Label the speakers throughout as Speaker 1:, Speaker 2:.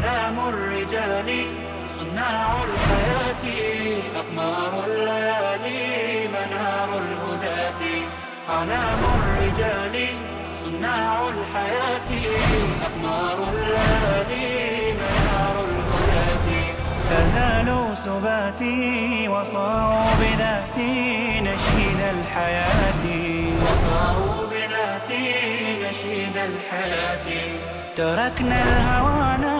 Speaker 1: علام الرجال صناع الحياة أقمار الليالي منار الهداة. علام الرجال صناع الحياة أقمار الليالي منار الهداة. تزالوا سباتي وصاروا بذاتي نشيد الحياة. وصاروا بذاتي نشيد الحياة. تركنا الهوانا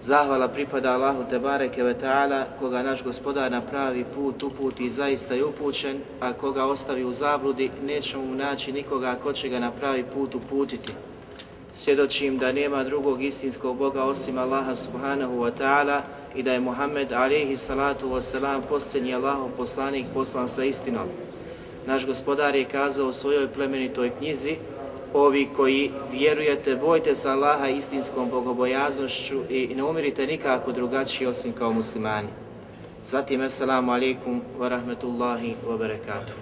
Speaker 2: Zahvala pripada Allahu Tebareke ve Ta'ala, koga naš gospodar na pravi put uputi i zaista je upućen, a koga ostavi u zabludi, nećemo mu naći nikoga ko će ga na pravi put uputiti. Svjedočim da nema drugog istinskog Boga osim Allaha Subhanahu wa Ta'ala i da je Muhammed alaihi salatu wasalam posljednji Allahov poslanik poslan sa istinom. Naš gospodar je kazao u svojoj plemenitoj knjizi Ovi koji vjerujete, bojte se Allaha istinskom bogobojaznošću i ne umirite nikako drugačiji osim kao muslimani. Zatim, assalamu alaikum wa rahmetullahi wa barakatuh.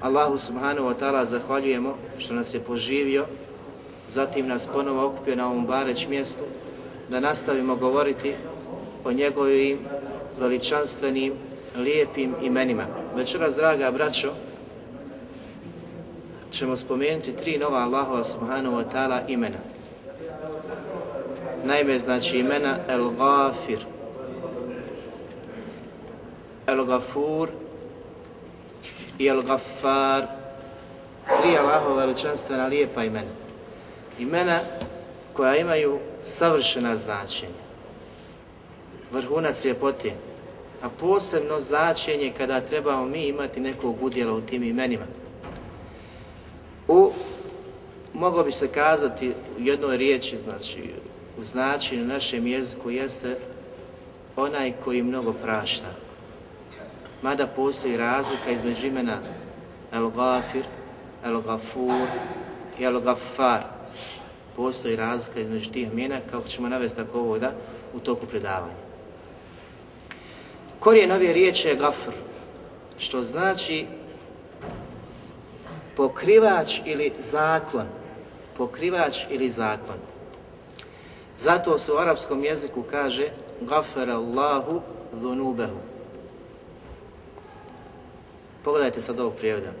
Speaker 2: Allahu subhanahu wa ta'ala zahvaljujemo što nas je poživio, zatim nas ponovo okupio na ovom bareć mjestu, da nastavimo govoriti o njegovim veličanstvenim, lijepim imenima. Večeras, draga braćo, ćemo spomenuti tri nova Allahova subhanahu wa ta'ala imena. Naime, znači imena El Gafir, El Gafur i El Gafar, Tri Allahova veličanstvena lijepa imena. Imena koja imaju savršena značenja. Vrhunac je potijen. A posebno značenje kada trebamo mi imati nekog udjela u tim imenima. U, moglo bi se kazati u jednoj riječi, znači u značenju našem jeziku jeste onaj koji mnogo prašta. Mada postoji razlika između imena El Gafir, El Gafur i El Gafar. Postoji razlika između tih imena, kako ćemo navesti tako ovo da, u toku predavanja. Korijen ove riječi je Gafr, što znači pokrivač ili zaklon. Pokrivač ili zaklon. Zato se u arapskom jeziku kaže Gafara Allahu dhunubehu. Pogledajte sad ovog prijevoda.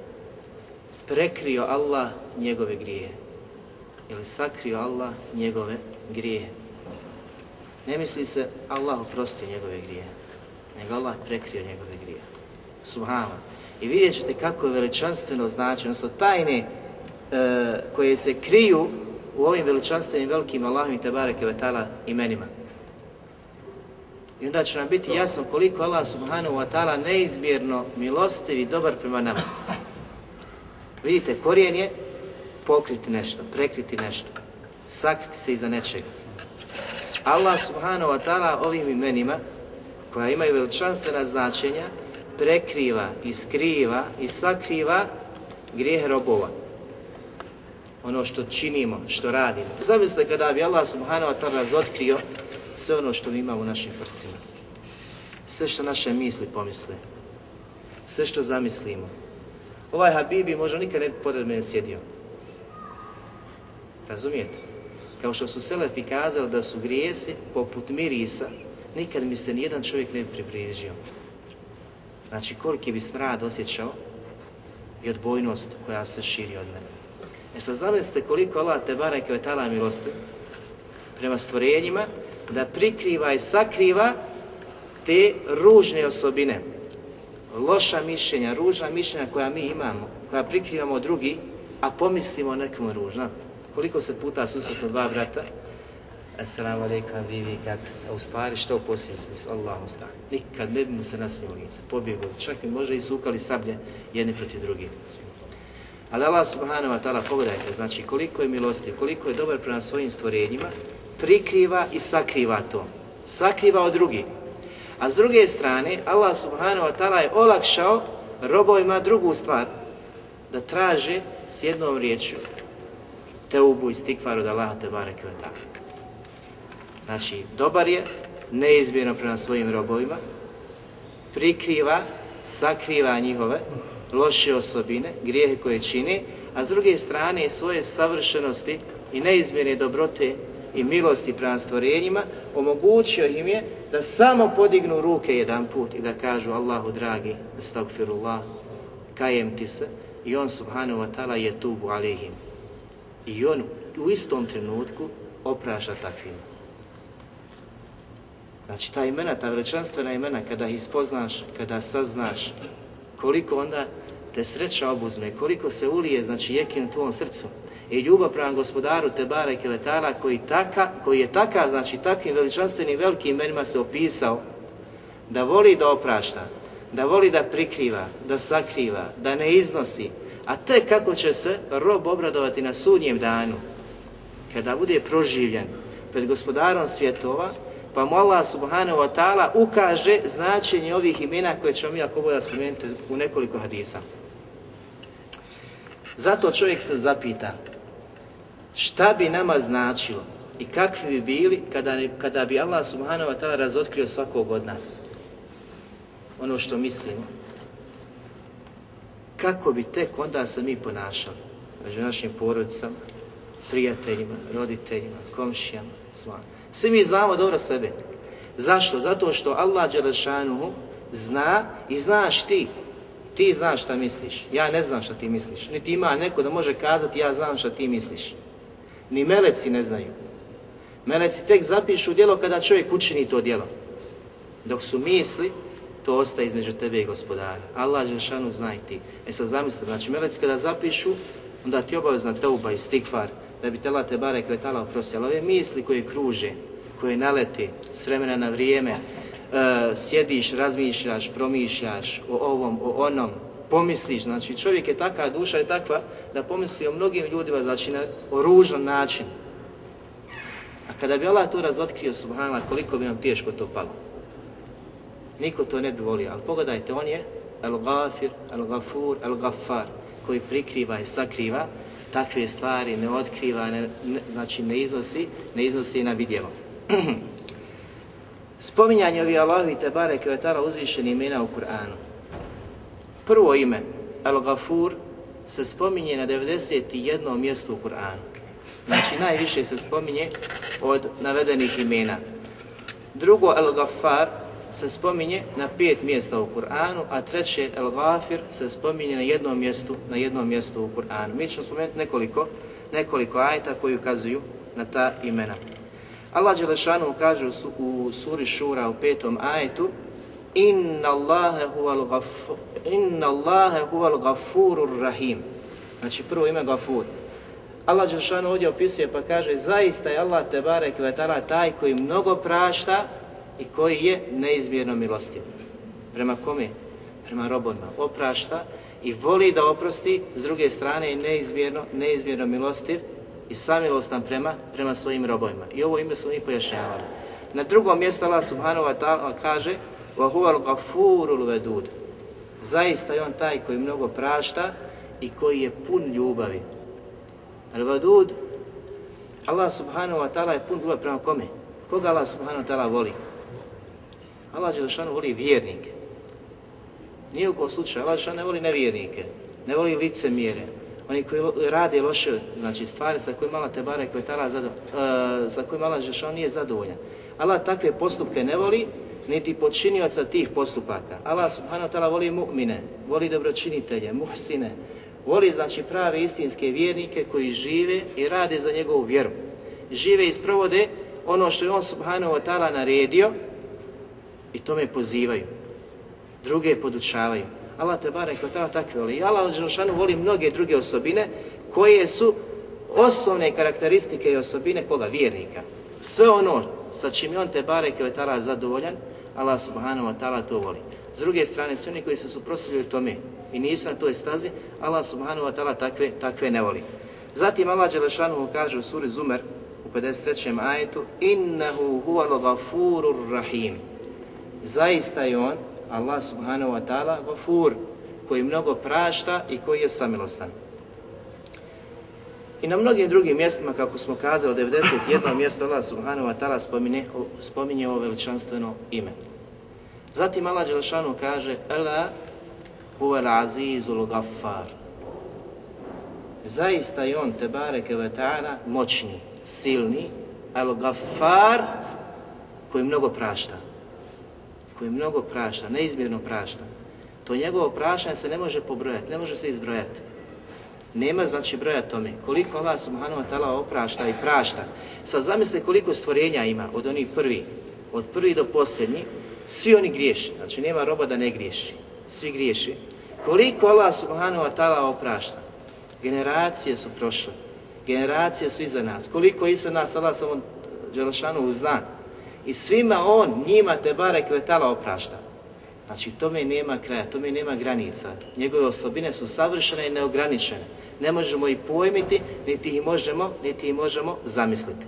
Speaker 2: Prekrio Allah njegove grije. Ili sakrio Allah njegove grije. Ne misli se Allah oprosti njegove grije. Nego Allah prekrio njegove grije. Subhanallah. I vidjet ćete kako je veličanstveno značenje, odnosno tajne e, koje se kriju u ovim veličanstvenim velikim Allahom i Tebareke Vatala imenima. I onda će nam biti jasno koliko Allah subhanahu wa ta'ala neizmjerno milostiv i dobar prema nama. Vidite, korijen je pokriti nešto, prekriti nešto, sakriti se iza nečega. Allah subhanahu wa ta'ala ovim imenima, koja imaju veličanstvena značenja, prekriva i skriva i sakriva grijehe robova. Ono što činimo, što radimo. Zamislite kada bi Allah subhanahu wa ta'ala razotkrio sve ono što mi imamo u našim prsima. Sve što naše misli pomisle. Sve što zamislimo. Ovaj Habibi možda nikad ne bi pored mene sjedio. Razumijete? Kao što su Selefi kazali da su grijesi poput mirisa, nikad mi se nijedan čovjek ne bi približio. Znači koliki bi smrad osjećao i odbojnost koja se širi od mene. E sad zamislite koliko Allah te bareke ve ta'ala milosti prema stvorenjima, da prikriva i sakriva te ružne osobine, loša mišljenja, ružna mišljenja koja mi imamo, koja prikrivamo drugi, a pomislimo o nekom ružnom. Koliko se puta susretno dva brata, Assalamu alaikum, vi, vi, kak se, a u stvari što poslije su, Allah ostane. Nikad ne bi mu se nasmio lice, pobjegao, čak bi može i sukali sablje jedni protiv drugih. Ali Allah subhanahu wa ta'ala, pogledajte, znači koliko je milosti, koliko je dobar prema svojim stvorenjima, prikriva i sakriva to. Sakriva od drugih. A s druge strane, Allah subhanahu wa ta'ala je olakšao robovima drugu stvar, da traže s jednom riječju te ubu i stikvar od Allaha te bareke ta'ala. Znači, dobar je, neizmjerno prema svojim robovima, prikriva, sakriva njihove loše osobine, grijehe koje čini, a s druge strane svoje savršenosti i neizmjerne dobrote i milosti prema stvorenjima, omogućio im je da samo podignu ruke jedan put i da kažu Allahu dragi, astagfirullah, kajem ti se, i on subhanahu wa ta'ala je tubu alihim. I on u istom trenutku oprašta takvim. Znači ta imena, ta veličanstvena imena, kada ih spoznaš, kada saznaš, koliko onda te sreća obuzme, koliko se ulije, znači jekin u tvom srcu. I ljubav prema gospodaru Tebara i Keletara koji, taka, koji je taka, znači takvim veličanstvenim velikim imenima se opisao da voli da oprašta, da voli da prikriva, da sakriva, da ne iznosi, a te kako će se rob obradovati na sudnjem danu, kada bude proživljen pred gospodarom svjetova, pa mu Allah subhanahu wa ta'ala ukaže značenje ovih imena koje ćemo mi ako bude spomenuti u nekoliko hadisa. Zato čovjek se zapita šta bi nama značilo i kakvi bi bili kada, kada bi Allah subhanahu wa ta'ala razotkrio svakog od nas. Ono što mislimo. Kako bi tek onda se mi ponašali među našim porodicama, prijateljima, roditeljima, komšijama, svojima. Svi mi znamo dobro sebe. Zašto? Zato što Allah Đelešanuhu zna i znaš ti. Ti znaš šta misliš. Ja ne znam šta ti misliš. Niti ima neko da može kazati ja znam šta ti misliš. Ni meleci ne znaju. Meleci tek zapišu djelo kada čovjek učini to djelo. Dok su misli, to ostaje između tebe i gospodara. Allah Đelšanu zna i ti. E sad zamisli, znači meleci kada zapišu, onda ti obavezna teuba i stikvar, da bi tela te bare kvetala oprostio. Ali ove misli koje kruže, koje nalete s vremena na vrijeme, e, sjediš, razmišljaš, promišljaš o ovom, o onom, pomisliš, znači čovjek je takva, duša je takva da pomisli o mnogim ljudima, znači na, o ružan način. A kada bi Allah to razotkrio, subhanallah, koliko bi nam teško to palo. Niko to ne bi volio, ali pogledajte, on je El-Gafir, El-Gafur, El-Gafar, koji prikriva i sakriva, takve stvari ne otkriva, ne, ne, znači ne iznosi, ne iznosi na vidjelo. Spominjanje ovih Allahovi te bareke uzvišeni imena u Kur'anu. Prvo ime, Al-Gafur, se spominje na 91. mjestu u Kur'anu. Znači najviše se spominje od navedenih imena. Drugo, Al-Gafar, se spominje na pet mjesta u Kur'anu, a treće El Gafir se spominje na jednom mjestu, na jednom mjestu u Kur'anu. Mi ćemo spomenuti nekoliko, nekoliko ajeta koji ukazuju na ta imena. Allah Đelešanu kaže u suri Šura u petom ajetu Inna Allahe huval, gafur, inna Allahe huval gafurur rahim. Znači prvo ime Gafur. Allah Đelešanu ovdje opisuje pa kaže zaista je Allah Tebare Kvetala taj koji mnogo prašta i koji je neizmjerno milostiv. Prema kome? Prema robovima. Oprašta i voli da oprosti, s druge strane je neizmjerno, neizmjerno milostiv i samilostan prema, prema svojim robovima. I ovo ime smo mi pojašnjavali. Na drugom mjestu Allah subhanahu wa ta'ala kaže وَهُوَ الْغَفُورُ الْوَدُودُ Zaista je on taj koji mnogo prašta i koji je pun ljubavi. Al-Vadud, Allah subhanahu wa ta'ala je pun ljubavi prema kome? Koga Allah subhanahu wa ta'ala voli? Allah Đelešanu voli vjernike. Nije u kom slučaju, Allah Đelešanu ne voli nevjernike, ne voli lice mjere. Oni koji rade loše, znači stvari sa kojima Allah Tebare, koji tala zado, uh, za kojima Allah Đelešanu nije zadovoljan. Allah takve postupke ne voli, niti počinioca tih postupaka. Allah subhanahu ta'ala voli mu'mine, voli dobročinitelje, muhsine, Voli znači prave istinske vjernike koji žive i rade za njegovu vjeru. Žive i sprovode ono što je on subhanahu wa ta'ala naredio i tome pozivaju. Druge podučavaju. Allah te barek od tada takve voli. I Allah Đelšanu voli mnoge druge osobine koje su osnovne karakteristike i osobine koga? Vjernika. Sve ono sa čim je on te barek od tada zadovoljan, Allah subhanahu wa ta'ala to voli. S druge strane, svi oni koji se suprostavljaju tome i nisu na toj stazi, Allah subhanahu wa ta'ala takve, takve ne voli. Zatim Allah Đelešanu kaže u suri Zumer u 53. ajetu Innehu huwa gafurur rahim. Zaista je on, Allah subhanahu wa ta'ala, gafur, koji mnogo prašta i koji je samilostan. I na mnogim drugim mjestima, kako smo kazali, 91. mjesto Allah subhanahu wa ta'ala spominje, spominje ovo veličanstveno ime. Zatim Allah Đelešanu kaže Ela huwa al-azizul gaffar. Zaista je on, te bareke ve ta'ala, moćni, silni, al-gaffar, koji mnogo prašta. Koji mnogo prašta, neizmjerno prašta. To njegovo prašanje se ne može pobrojati, ne može se izbrojati. Nema znači broja tome. Koliko Allah subhanahu wa ta'ala oprašta i prašta. Sad zamisli koliko stvorenja ima od onih prvi, od prvi do posljednji, svi oni griješi. Znači nema roba da ne griješi. Svi griješi. Koliko Allah subhanahu wa ta'ala oprašta. Generacije su prošle. Generacije su iza nas. Koliko ispred nas Allah samo Đelšanu zna. I svima on, njima te bare vetala oprašta. Znači tome nema kraja, tome nema granica. Njegove osobine su savršene i neograničene. Ne možemo ih pojmiti, niti ih možemo, niti ih možemo zamisliti.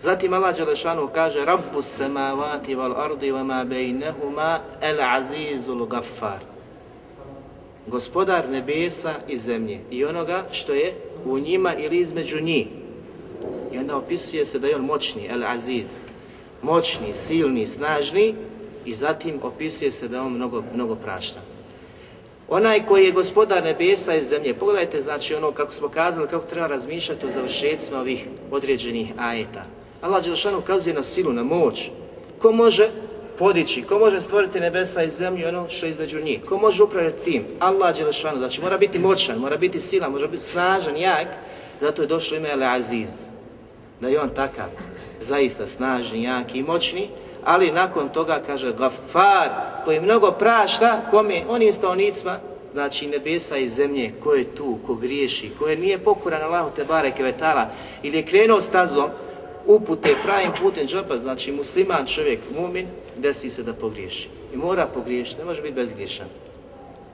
Speaker 2: Zatim Allah Đelešanu kaže Rabbu samavati val ardi wa ma bejnehuma el azizul gaffar. Gospodar nebesa i zemlje i onoga što je u njima ili između njih. I onda opisuje se da je on moćni, el aziz. Moćni, silni, snažni i zatim opisuje se da on mnogo, mnogo prašta. Onaj koji je gospodar nebesa i zemlje, pogledajte znači ono kako smo kazali, kako treba razmišljati o završecima ovih određenih ajeta. Allah Đelšan ukazuje na silu, na moć. Ko može podići, ko može stvoriti nebesa i zemlju ono što je između njih? Ko može upravljati tim? Allah Đelešanu, znači mora biti moćan, mora biti sila, mora biti snažan, jak, zato je došlo ime El Aziz. Da je on takav, zaista snažni, jaki i moćni, ali nakon toga kaže Gafar, koji mnogo prašta, kome, onim stavnicima, znači nebesa i zemlje, ko je tu, ko griješi, ko je nije pokoran Allahu te bareke vetala, ili je krenuo stazom, upute pravim putem džaba, znači musliman čovjek, mumin, desi se da pogriješi. I mora pogriješiti, ne može biti bezgriješan.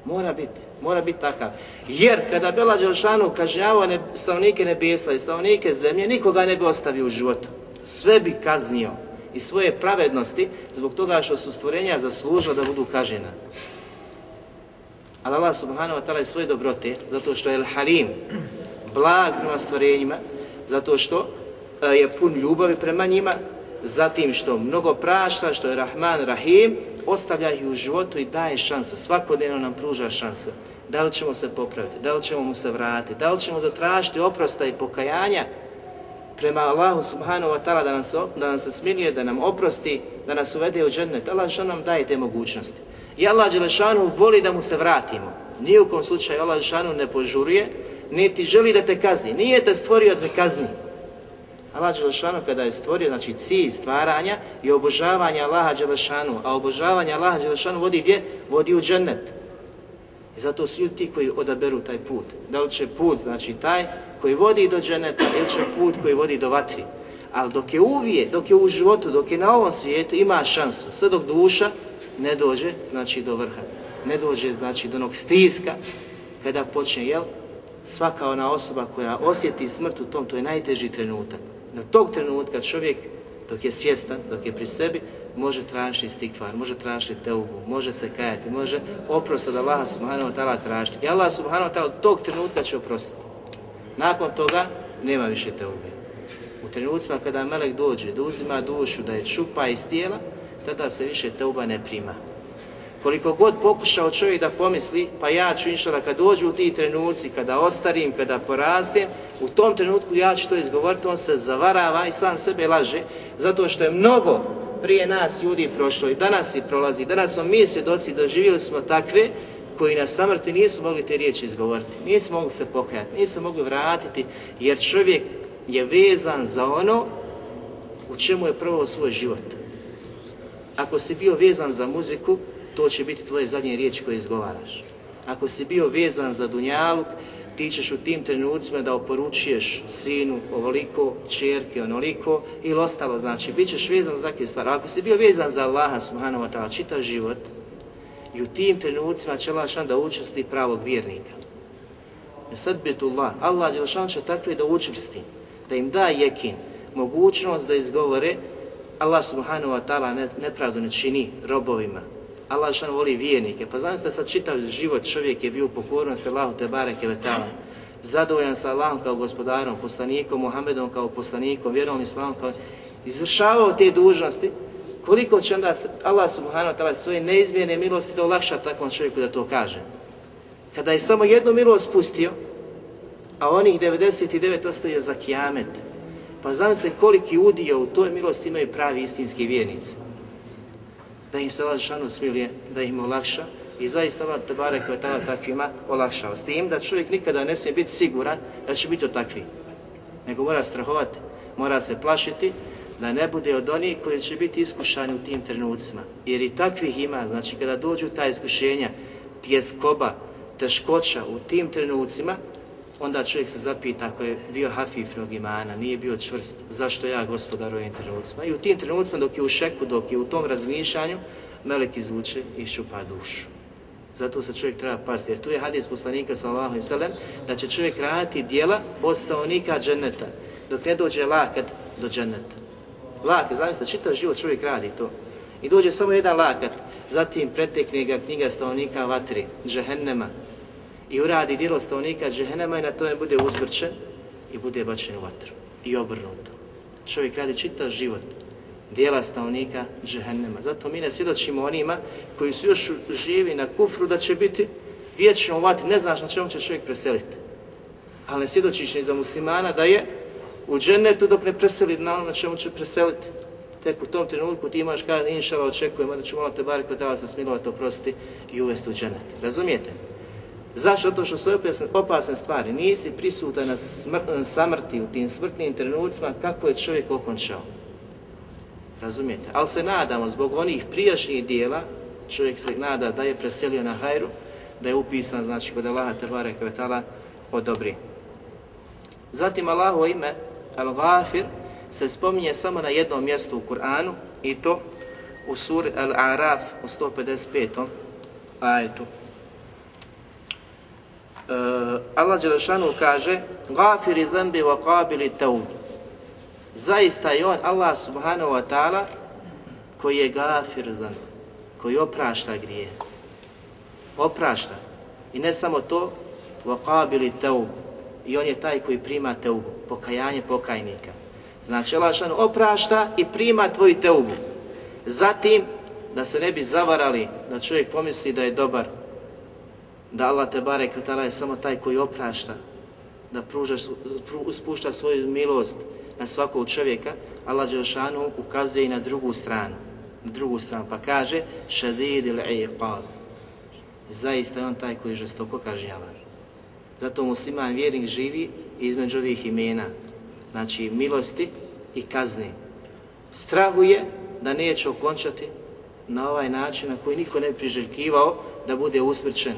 Speaker 2: Mora biti, mora biti takav. Jer kada Bela Đelšanu kažnjavao ne, stavnike nebesa i stavnike zemlje, nikoga ne bi ostavio u životu. Sve bi kaznio i svoje pravednosti zbog toga što su stvorenja zaslužila da budu kažena. Ali Allah subhanahu wa ta'ala je svoje dobrote, zato što je al-halim, blag prema stvorenjima, zato što e, je pun ljubavi prema njima, zatim što mnogo prašta, što je Rahman Rahim, ostavlja ih u životu i daje šanse, svakodnevno nam pruža šanse. Da li ćemo se popraviti, da li ćemo mu se vratiti, da li ćemo zatražiti oprosta i pokajanja prema Allahu subhanahu wa ta'ala da, nam se, da nam se smilije, da nam oprosti, da nas uvede u džennet. Allah što nam daje te mogućnosti. I Allah Đelešanu voli da mu se vratimo. Nije u kom slučaju Allah Đelešanu ne požuruje, niti želi da te kazni. Nije te stvorio da te kazni. Allah Đelešanu kada je stvorio, znači cilj stvaranja i obožavanja Allaha Đelešanu, a obožavanje Allaha Đelešanu vodi gdje? Vodi u džennet. I zato su ljudi ti koji odaberu taj put. Da li će put, znači taj koji vodi do dženeta ili će put koji vodi do vatri. Ali dok je uvije, dok je u životu, dok je na ovom svijetu, ima šansu. Sve dok duša ne dođe, znači do vrha. Ne dođe, znači do onog stiska, kada počne, jel? Svaka ona osoba koja osjeti smrt u tom, to je najteži trenutak. Na tog trenutka čovjek, dok je svjestan, dok je pri sebi, može tražiti stikvar, može tražiti teubu, može se kajati, može oprost od Allaha subhanahu wa ta'ala tražiti. I Allah subhanahu wa ta'ala tog trenutka će oprostiti. Nakon toga nema više teube. U trenucima kada melek dođe da uzima dušu, da je čupa iz tijela, tada se više teuba ne prima. Koliko god pokušao čovjek da pomisli, pa ja ću inšala kad dođu u ti trenuci, kada ostarim, kada porastem, u tom trenutku ja ću to izgovoriti, on se zavarava i sam sebe laže, zato što je mnogo prije nas ljudi prošlo i danas i prolazi. Danas smo mi svjedoci, doživjeli smo takve koji na samrti nisu mogli te riječi izgovoriti, nisu mogli se pokajati, nisu mogli vratiti, jer čovjek je vezan za ono u čemu je prvo svoj život. Ako si bio vezan za muziku, to će biti tvoje zadnje riječi koje izgovaraš. Ako si bio vezan za dunjaluk, ti ćeš u tim trenucima da oporučuješ sinu ovoliko, čerke onoliko ili ostalo, znači, bit ćeš vezan za takve stvari. Ako si bio vezan za Allaha subhanahu wa ta'ala čitav život, i u tim trenucima će Allah da učesti pravog vjernika. E sad Allah Đelšan će takve da učvrsti, da im da jekin, mogućnost da izgovore Allah subhanahu wa ta'ala nepravdu ne čini robovima, Allah šan voli vjernike. Pa znam ste sad čitav život čovjek je bio u pokornosti Allahu te bareke ve ta'ala. Zadovoljan sa Allahom kao gospodarom, poslanikom, Muhammedom kao poslanikom, vjerom islamom kao izvršavao te dužnosti, koliko će onda Allah subhanahu wa ta'ala svoje neizmjene milosti da olakša takvom čovjeku da to kaže. Kada je samo jednu milost pustio, a onih 99 ostaje za kijamet, pa zamislite koliki udio u toj milosti imaju pravi istinski vjernici da im se Allah šanu smilije, da im olakša i zaista Allah Tebare koja tada takvima olakšao. S tim da čovjek nikada ne smije biti siguran da će biti od takvi. Nego mora strahovati, mora se plašiti da ne bude od onih koji će biti iskušani u tim trenucima. Jer i takvih ima, znači kada dođu ta iskušenja, tjeskoba, teškoća u tim trenucima, onda čovjek se zapita ako je bio hafifnog imana, nije bio čvrst, zašto ja gospodar u ovim trenucima. I u tim trenucima dok je u šeku, dok je u tom razmišljanju, melek izvuče i šupa dušu. Zato se čovjek treba pasti, jer tu je hadis poslanika sallallahu alejhi ve da će čovjek raditi djela nikad dženeta, dok ne dođe lakat do dženeta. Lakat, zamislite, čitav život čovjek radi to. I dođe samo jedan lakat, zatim pretekne ga knjiga stavnika vatri, džehennema, i uradi djelo stavnika džehennema i na tome bude uzvrčen i bude bačen u vatru. I obrnuto. Čovjek radi čitav život dijela stavnika džehennema. Zato mi ne svjedočimo onima koji su još živi na kufru da će biti vječno u vatri. Ne znaš na čemu će čovjek preseliti. Ali ne svjedočiš ni za muslimana da je u džennetu dok ne preseli na ono na čemu će preseliti. Tek u tom trenutku ti imaš kada inšala očekujemo da će mola te bar kod vas smilovati oprostiti i uvesti u džennet. Razumijete? Zašto? Zato što su opasne, opasne stvari. Nisi prisutan na smr samrti u tim smrtnim trenucima kako je čovjek okončao. Razumijete? Ali se nadamo, zbog onih prijašnjih dijela, čovjek se nada da je preselio na hajru, da je upisan, znači, kod Allaha Tebare Kvetala odobri. Zatim Allahovo ime, Al-Ghafir, se spominje samo na jednom mjestu u Kur'anu i to u suri Al-Araf u 155. ajetu. Uh, Allah Đelešanu kaže Gafiri zambi wa qabili taub Zaista je on Allah subhanahu wa ta'ala koji je gafir zambi koji oprašta grije oprašta i ne samo to wa qabili taub i on je taj koji prima teubu pokajanje pokajnika znači Allah oprašta i prima tvoju teubu zatim da se ne bi zavarali da čovjek pomisli da je dobar da Allah te barek je samo taj koji oprašta, da pruža, spušta svoju milost na svakog čovjeka, Allah Đelšanu ukazuje i na drugu stranu. Na drugu stranu pa kaže šadid il iqab. Zaista je on taj koji žestoko kažnjava. Zato musliman vjernik živi između ovih imena. Znači milosti i kazni. Strahuje da neće okončati na ovaj način na koji niko ne priželjkivao da bude usmrćen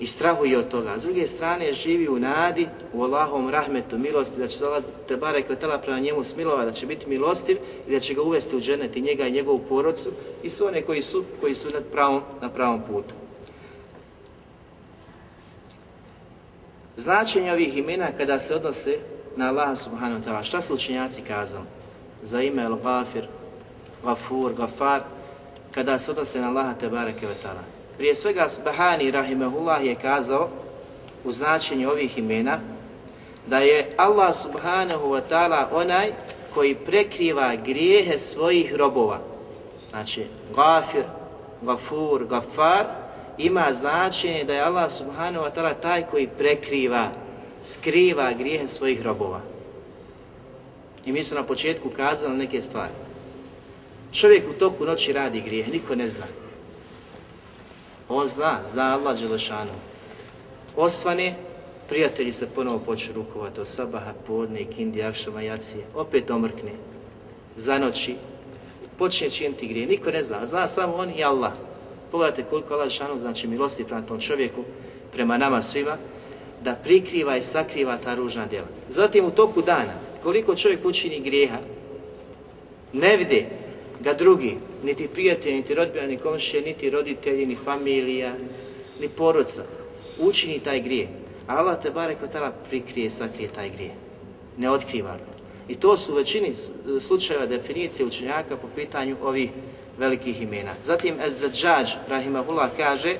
Speaker 2: i strahuje od toga. S druge strane, živi u nadi, u Allahom rahmetu, milosti, da će Allah te barek tela prema njemu smilova, da će biti milostiv i da će ga uvesti u dženet i njega i njegovu porodcu i sve one koji su, koji su na pravom, na pravom putu. Značenje ovih imena kada se odnose na Allaha subhanahu wa ta'ala, šta su učenjaci kazali? Za ime El-Gafir, Gafur, Gafar, kada se odnose na Allaha te bareke ta'ala. Prije svega Subhani Rahimahullah je kazao u značenju ovih imena da je Allah subhanahu wa ta'ala onaj koji prekriva grijehe svojih robova. Znači, gafir, gafur, gafar ima značenje da je Allah subhanahu wa ta'ala taj koji prekriva, skriva grijehe svojih robova. I mi su na početku kazali neke stvari. Čovjek u toku noći radi grijeh, niko ne zna On zna, zna Allah Đelešanu. Osvane, prijatelji se ponovo počnu rukovati od sabaha, podne, kindi, akšama, jacije. Opet omrkne. Zanoći. Počne činiti grije. Niko ne zna. Zna samo on i Allah. Pogledajte koliko Allah Đelešanu znači milosti prema tom čovjeku, prema nama svima, da prikriva i sakriva ta ružna djela. Zatim u toku dana, koliko čovjek učini grijeha, ne vide ga drugi, niti prijatelji, niti rodbina, ni komšije, niti roditelji, ni familija, ni porodca, učini taj grije. Allah te bare kvatala prikrije, sakrije taj grije. Ne otkriva ga. I to su u većini slučajeva definicije učenjaka po pitanju ovih velikih imena. Zatim Ezzadžađ, Rahimahullah, kaže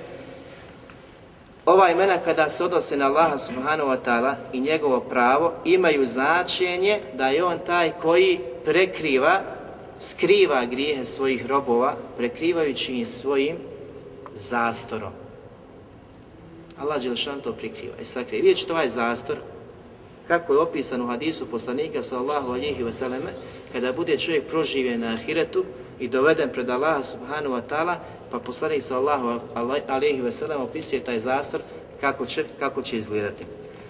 Speaker 2: ova imena kada se odnose na Allaha subhanahu wa ta'ala i njegovo pravo imaju značenje da je on taj koji prekriva skriva grijehe svojih robova, prekrivajući ih svojim zastorom. Allah Đelšan to prikriva i sakrije. Vidjet ćete ovaj zastor, kako je opisan u hadisu poslanika sallahu alihi vseleme, kada bude čovjek proživjen na ahiretu i doveden pred Allaha subhanahu wa ta'ala, pa poslanik sallahu ve sellem opisuje taj zastor kako će, kako će izgledati.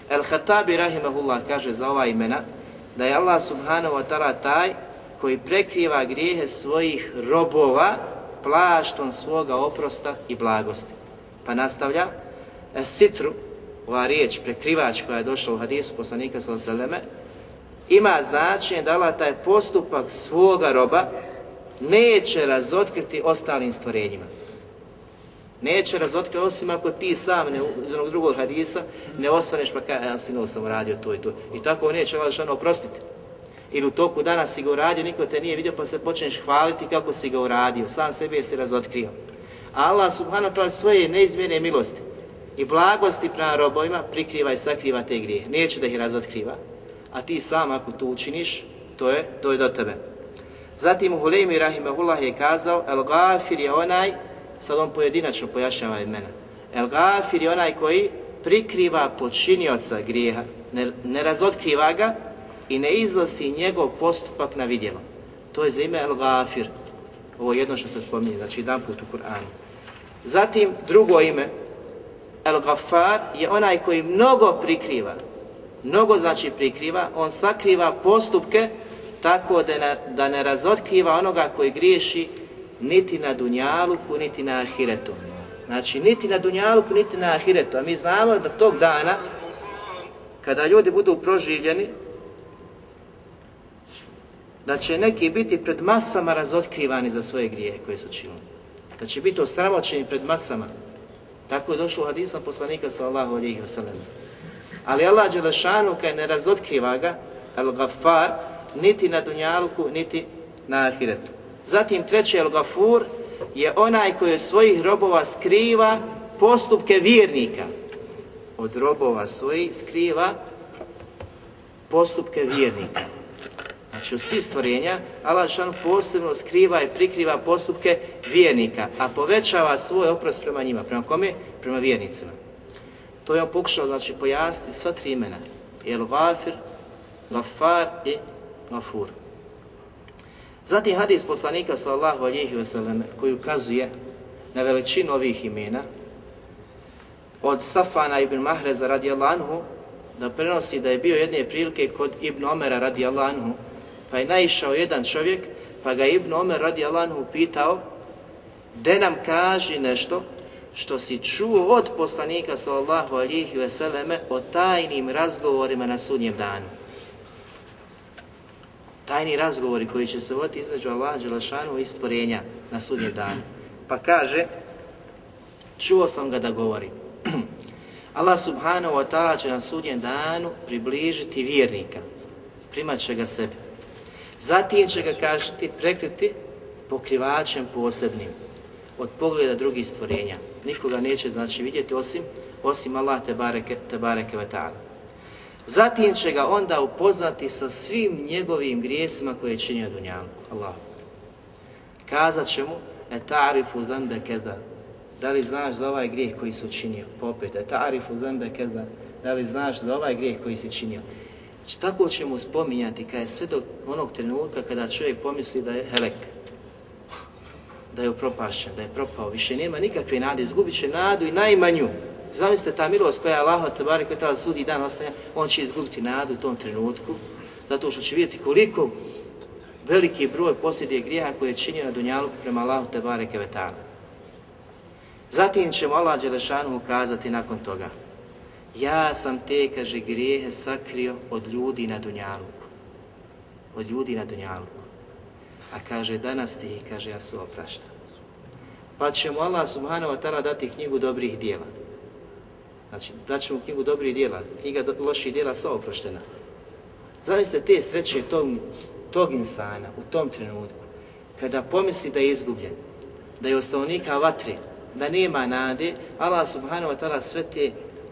Speaker 2: El Hatabi rahimahullah kaže za ova imena da je Allah subhanahu wa ta'ala taj koji prekriva grijehe svojih robova plaštom svoga oprosta i blagosti. Pa nastavlja, sitru, ova riječ, prekrivač koja je došla u hadisu poslanika s.a.v. ima značenje da Allah taj postupak svoga roba neće razotkriti ostalim stvorenjima. Neće razotkriti osim ako ti sam ne, iz onog drugog hadisa ne osvaneš pa kaj, ja sinu sam uradio to i to. I tako neće Allah oprostiti ili u toku dana si ga uradio, niko te nije vidio pa se počneš hvaliti kako si ga uradio, sam sebe si razotkrio. Allah subhanahu ta'ala svoje neizmjene milosti i blagosti prema robovima prikriva i sakriva te grije. Neće da ih razotkriva, a ti sam ako to učiniš, to je, to je do tebe. Zatim u Hulemi Rahimahullah je kazao, El Gafir je onaj, sad on pojedinačno pojašnjava imena, El Gafir je onaj koji prikriva počinioca grijeha, ne, ne razotkriva ga, i ne izlosi njegov postupak na vidjelo. To je za ime El Gafir. Ovo je jedno što se spominje, znači jedan put u Kur'anu. Zatim drugo ime, El Gafar, je onaj koji mnogo prikriva. Mnogo znači prikriva, on sakriva postupke tako da ne, da ne razotkriva onoga koji griješi niti na Dunjaluku, niti na Ahiretu. Znači, niti na Dunjaluku, niti na Ahiretu. A mi znamo da tog dana, kada ljudi budu proživljeni, da će neki biti pred masama razotkrivani za svoje grijehe koje su činili. Da će biti osramoćeni pred masama. Tako je došlo u hadisom poslanika sallahu alihi wasallam. Ali Allah Đelešanu kada ne razotkriva ga, al-Gaffar niti na dunjaluku, niti na ahiretu. Zatim treći El gafur je onaj koji od svojih robova skriva postupke vjernika. Od robova svojih skriva postupke vjernika. Znači u svi stvorenja, Allah šan posebno skriva i prikriva postupke vjernika, a povećava svoj oprost prema njima. Prema kome? Prema vjernicima. To je on pokušao znači, pojasniti sva tri imena. El Gafir, Gafar i Gafur. Zatim hadis poslanika sallahu alihi wasallam koji ukazuje na veličinu ovih imena od Safana ibn Mahreza radijallahu anhu da prenosi da je bio jedne prilike kod Ibn Omera radijallahu anhu Pa je naišao jedan čovjek, pa ga Ibn Omer radijallahu anhu pitao, de nam kaži nešto što si čuo od poslanika sallallahu alihi veseleme o tajnim razgovorima na sudnjem danu. Tajni razgovori koji će se voditi između Allaha Đelešanu i stvorenja na sudnjem danu. Pa kaže, čuo sam ga da govori. Allah subhanahu wa ta'ala će na sudnjem danu približiti vjernika. Primat će ga sebi Zatim će ga kažeti, prekriti pokrivačem posebnim od pogleda drugih stvorenja. Nikoga neće znači vidjeti osim osim Allah te bareke te bareke ve taala. Zatim će ga onda upoznati sa svim njegovim grijesima koje je činio Dunjanku. Allah. Kazat će mu, etarifu zembe keda. Da li znaš za ovaj grijeh koji su činio? Popet, pa etarifu zembe keda. Da li znaš za ovaj grijeh koji si činio? Tako tako mu spominjati kada je sve do onog trenutka kada čovjek pomisli da je helek. da je upropašen, da je propao, više nema nikakve nade, izgubit će nadu i najmanju. Zamislite ta milost koja je Allah, tabari koji tada sudi dan ostaje, on će izgubiti nadu u tom trenutku, zato što će vidjeti koliko veliki broj posljednje grijeha koje je činio na Dunjalu prema Allahu Tebare Kevetana. Zatim ćemo Allah Đelešanu ukazati nakon toga. Ja sam te, kaže, grijehe sakrio od ljudi na Dunjaluku. Od ljudi na Dunjaluku. A kaže, danas ti kaže, ja se opraštam. Pa će mu Allah subhanahu wa ta'ala dati knjigu dobrih dijela. Znači, daće mu knjigu dobrih dijela. Knjiga do, loših dijela sva oproštena. Zavisite te sreće tog, tog insana u tom trenutku. Kada pomisli da je izgubljen, da je ostavnika vatre, da nema nade, Allah subhanahu wa ta'ala sve te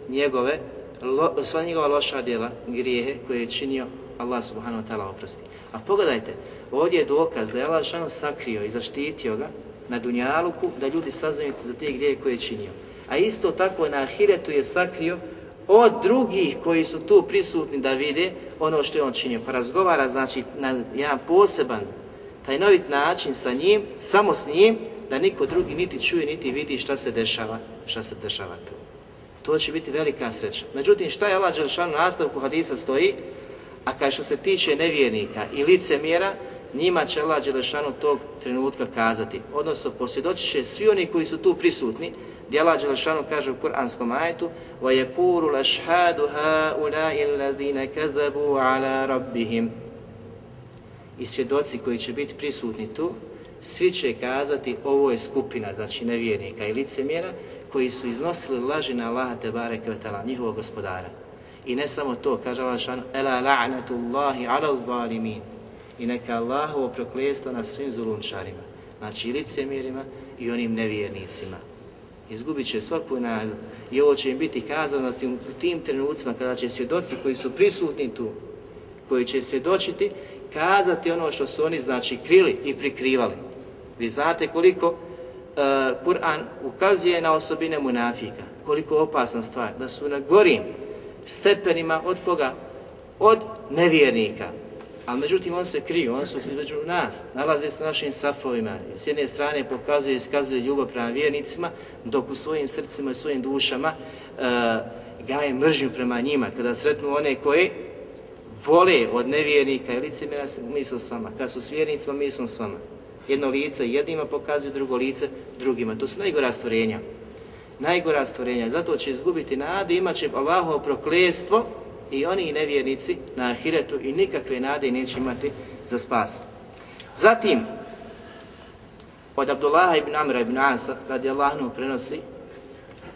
Speaker 2: njegove, lo, sva njegova loša djela, grijehe koje je činio, Allah subhanahu wa ta'ala oprosti. A pogledajte, ovdje je dokaz da je Allah šano sakrio i zaštitio ga na Dunjaluku, da ljudi saznaju za te grijehe koje je činio. A isto tako na Ahiretu je sakrio od drugih koji su tu prisutni da vide ono što je on činio. Pa razgovara, znači, na jedan poseban, tajnovit način sa njim, samo s njim, da niko drugi niti čuje, niti vidi šta se dešava, šta se dešava tu. To će biti velika sreća. Međutim, šta je Allah Đelšanu nastavku hadisa stoji? A kaj što se tiče nevjernika i licemjera, njima će Allah Đelešanu tog trenutka kazati. Odnosno, posvjedoći će svi oni koji su tu prisutni, gdje Allah Đelešanu kaže u Kur'anskom ajetu وَيَكُورُ لَشْحَادُ هَا الَّذِينَ كَذَبُوا عَلَى رَبِّهِمْ I svjedoci koji će biti prisutni tu, svi će kazati ovo je skupina, znači nevjernika i licemjera, koji su iznosili laži na Allaha Tebare Kvetala, njihovog gospodara. I ne samo to, kaže Allah šan, Ela la'natullahi ala zalimin. I neka Allahovo proklijestvo na svim zulumčarima, znači i licemjerima i onim nevjernicima. Izgubit će svaku nadu. I ovo će im biti kazano u tim trenucima kada će svjedoci koji su prisutni tu, koji će svjedočiti, kazati ono što su oni znači krili i prikrivali. Vi znate koliko uh, Kur'an ukazuje na osobine munafika, koliko opasna stvar, da su na gorim stepenima od koga? Od nevjernika. Ali međutim on se kriju, on su među nas, nalaze se našim safovima. S jedne strane pokazuje i iskazuje ljubav prema vjernicima, dok u svojim srcima i svojim dušama e, gaje mržnju prema njima. Kada sretnu one koje vole od nevjernika i licemjera, mi smo s vama. Kad su s vjernicima, mi smo s vama. Jedno lice jednima pokazuje, drugo lice drugima. To su najgora stvorenja. Najgora stvorenja. Zato će izgubiti nadu, imat će Allahovo proklestvo i oni nevjernici na ahiretu i nikakve nade neće imati za spas. Zatim, od Abdullaha ibn Amra ibn Asa, radi Allahnu prenosi,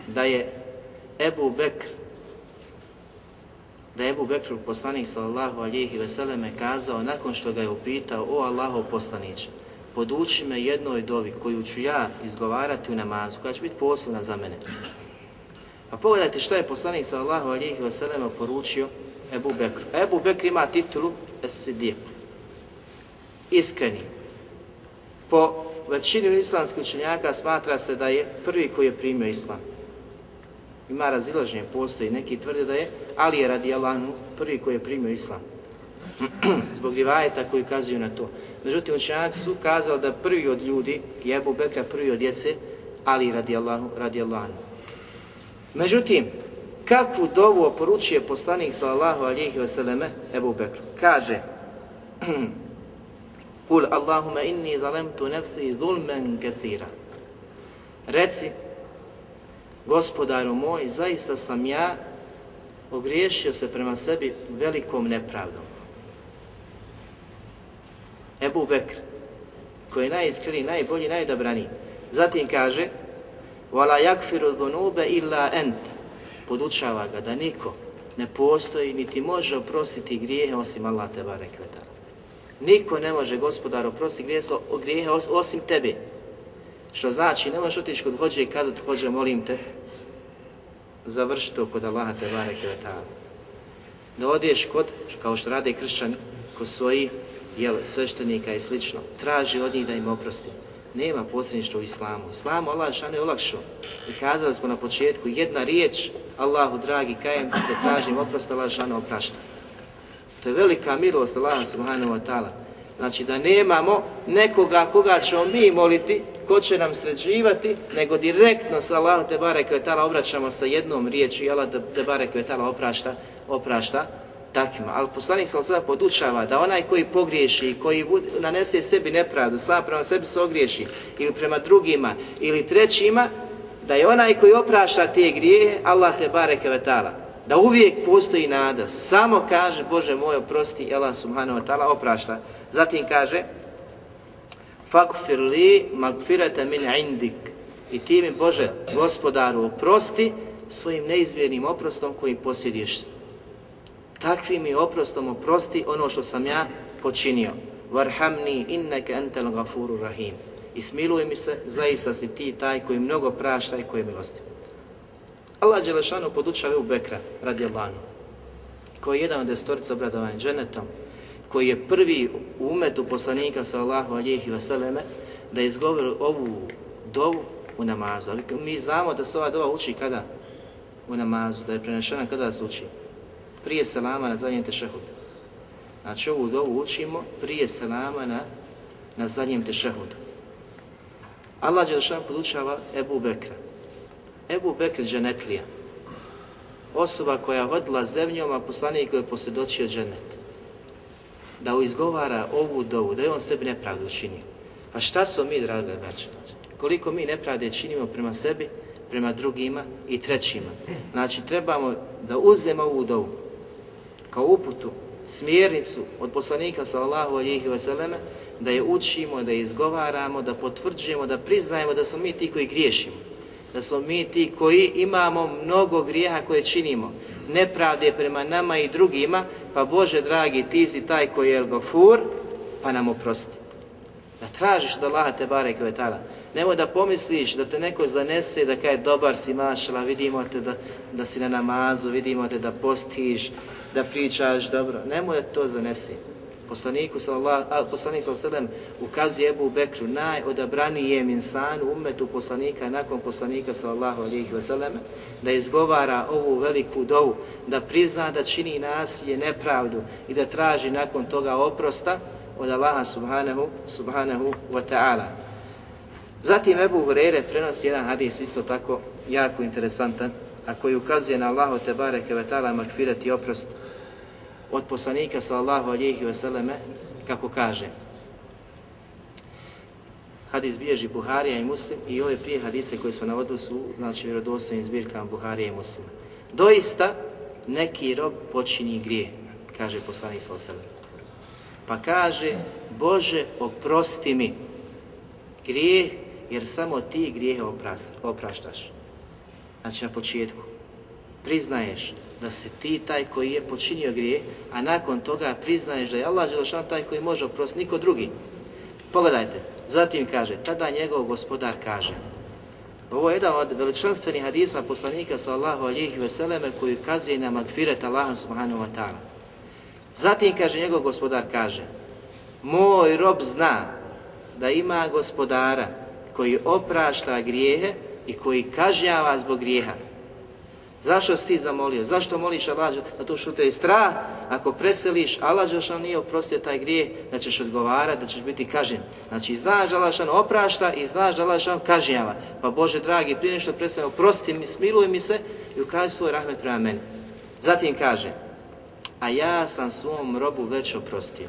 Speaker 2: da je Ebu Bekr, da je Ebu Bekr, poslanik sallallahu alihi veseleme, kazao nakon što ga je upitao, o Allahov poslaniće, poduči me jednoj dovi koju ću ja izgovarati u namazu, koja će biti posebna za mene. A pogledajte što je poslanik sallallahu alihi wasallam poručio Ebu Bekru. Ebu Bekr ima titulu Es-Sidiq. Iskreni. Po većini islamskih učenjaka smatra se da je prvi koji je primio islam. Ima razilaženje, postoji. Neki tvrde da je Ali je radi Allahnu prvi koji je primio islam. Zbog rivajeta koji kazuju na to. Međutim, učenjaci su kazali da prvi od ljudi, je Ebu Bekra prvi od djece, Ali radi Allahu, radi Allahnu. Međutim, kakvu dovu oporučuje poslanik sallallahu alihi vseleme Ebu Bekru? Kaže, Kul Allahuma inni zalemtu nefsi zulmen kathira. Reci, gospodaru moj, zaista sam ja ogriješio se prema sebi velikom nepravdom. Ebu Bekr, koji je najiskreniji, najbolji, najdobraniji. Zatim kaže, Vala yakfiru dhunube illa ent. Podučava ga da niko ne postoji niti može oprostiti grijehe osim Allah te barek Niko ne može gospodar oprostiti grijehe, grijehe osim tebe. Što znači, ne možeš otići kod hođe i kazati hođe, molim te, završi to kod Allaha te barek Da odeš kod, kao što rade kršćani, kod svojih jel, sveštenika i slično, traži od njih da im oprosti nema posredništva u islamu. Islamu Allah šan je olakšao. I kazali smo na početku, jedna riječ, Allahu dragi, kajem ti se tražim oprost, Allah šan oprašta. To je velika milost Allah subhanahu wa ta'ala. Znači da nemamo nekoga koga ćemo mi moliti, ko će nam sređivati, nego direktno sa Allahom te bareke obraćamo sa jednom riječju i Allah te bareke oprašta, oprašta takvima. Ali poslanik sam sada podučava da onaj koji pogriješi, koji nanese sebi nepravdu, sam prema sebi se ogriješi, ili prema drugima, ili trećima, da je onaj koji oprašta te grijehe, Allah te bareke vetala. Da uvijek postoji nada, samo kaže Bože moj oprosti Allah subhanahu wa ta'ala oprašta. Zatim kaže Fakfir li magfirata min indik i ti mi Bože gospodaru oprosti svojim neizmjernim oprostom koji posjediš takvim mi oprostom oprosti ono što sam ja počinio. Varhamni inneke entel gafuru rahim. I smiluj mi se, zaista si ti taj koji mnogo prašta i koji je milosti. Allah Đelešanu podučava u Bekra, radi Allahanu, koji je jedan od destorica obradovanja dženetom, koji je prvi u umetu poslanika sallahu alijih vseleme da izgovori ovu dovu u namazu. Ali mi znamo da se ova dova uči kada? U namazu, da je prenešena kada se uči? Prije selama na zadnjem tešehudu. Znači ovu dovu učimo prije selama na, na zadnjem tešehudu. Allah Đelšan podučava Ebu Bekra. Ebu Bekr dženetlija. Osoba koja hodila zemljom, a poslanik koji je posvjedočio dženet. Da izgovara ovu dovu, da je on sebi nepravdu učinio. Pa šta smo mi, draga braća? Koliko mi nepravde činimo prema sebi, prema drugima i trećima. Znači, trebamo da uzemo ovu dovu, kao uputu, smjernicu od poslanika sallallahu alihi vseleme, da je učimo, da je izgovaramo, da potvrđujemo, da priznajemo da smo mi ti koji griješimo. Da smo mi ti koji imamo mnogo grijeha koje činimo. Nepravde prema nama i drugima, pa Bože dragi, ti si taj koji je gofur, pa nam oprosti. Da tražiš da Allah te bare kvetala. Nemoj da pomisliš da te neko zanese, da kaj dobar si mašala, vidimo te da, da si na namazu, vidimo te da postiš, da pričaš dobro. Nemoj da to zanesi. Poslaniku sallallahu poslanik sallallahu ukazuje Ebu Bekru najodabranije insanu ummetu poslanika nakon poslanika sallallahu alejhi ve sellem da izgovara ovu veliku dovu da prizna da čini nasilje nepravdu i da traži nakon toga oprosta od Allaha subhanahu subhanahu wa ta'ala. Zatim Ebu Hurere prenosi jedan hadis isto tako jako interesantan a koji ukazuje na Allahu te bareke ve taala magfirat i oprost od poslanika sallallahu alejhi ve selleme kako kaže Hadis bježi Buharija i Muslim i ove prije hadise koje smo navodili su znači vjerodostojnim zbirkama Buharija i Muslima. Doista neki rob počini grije, kaže poslanik sallallahu alejhi Pa kaže Bože oprosti mi grijeh jer samo ti grijehe opraštaš. Znači na početku priznaješ da si ti taj koji je počinio grije, a nakon toga priznaješ da je Allah Želešan taj koji može oprostiti, niko drugi. Pogledajte, zatim kaže, tada njegov gospodar kaže, ovo je jedan od veličanstvenih hadisa poslanika sallahu alihi veseleme koji kazuje na magfiret Allaha subhanahu wa ta'ala. Zatim kaže, njegov gospodar kaže, moj rob zna da ima gospodara koji oprašta grijehe i koji kažnjava zbog grijeha. Zašto si ti zamolio? Zašto moliš Allah? Zato što te je strah, ako preseliš, Allah Žešan nije oprostio taj grije, da ćeš odgovarati, da ćeš biti kažen. Znači, znaš da Allah Žešan oprašta i znaš da Allah Žešan kažnjava. Pa Bože dragi, prije nešto preseli, oprosti mi, smiluj mi se i ukaži svoj rahmet prema meni. Zatim kaže, a ja sam svom robu već oprostio.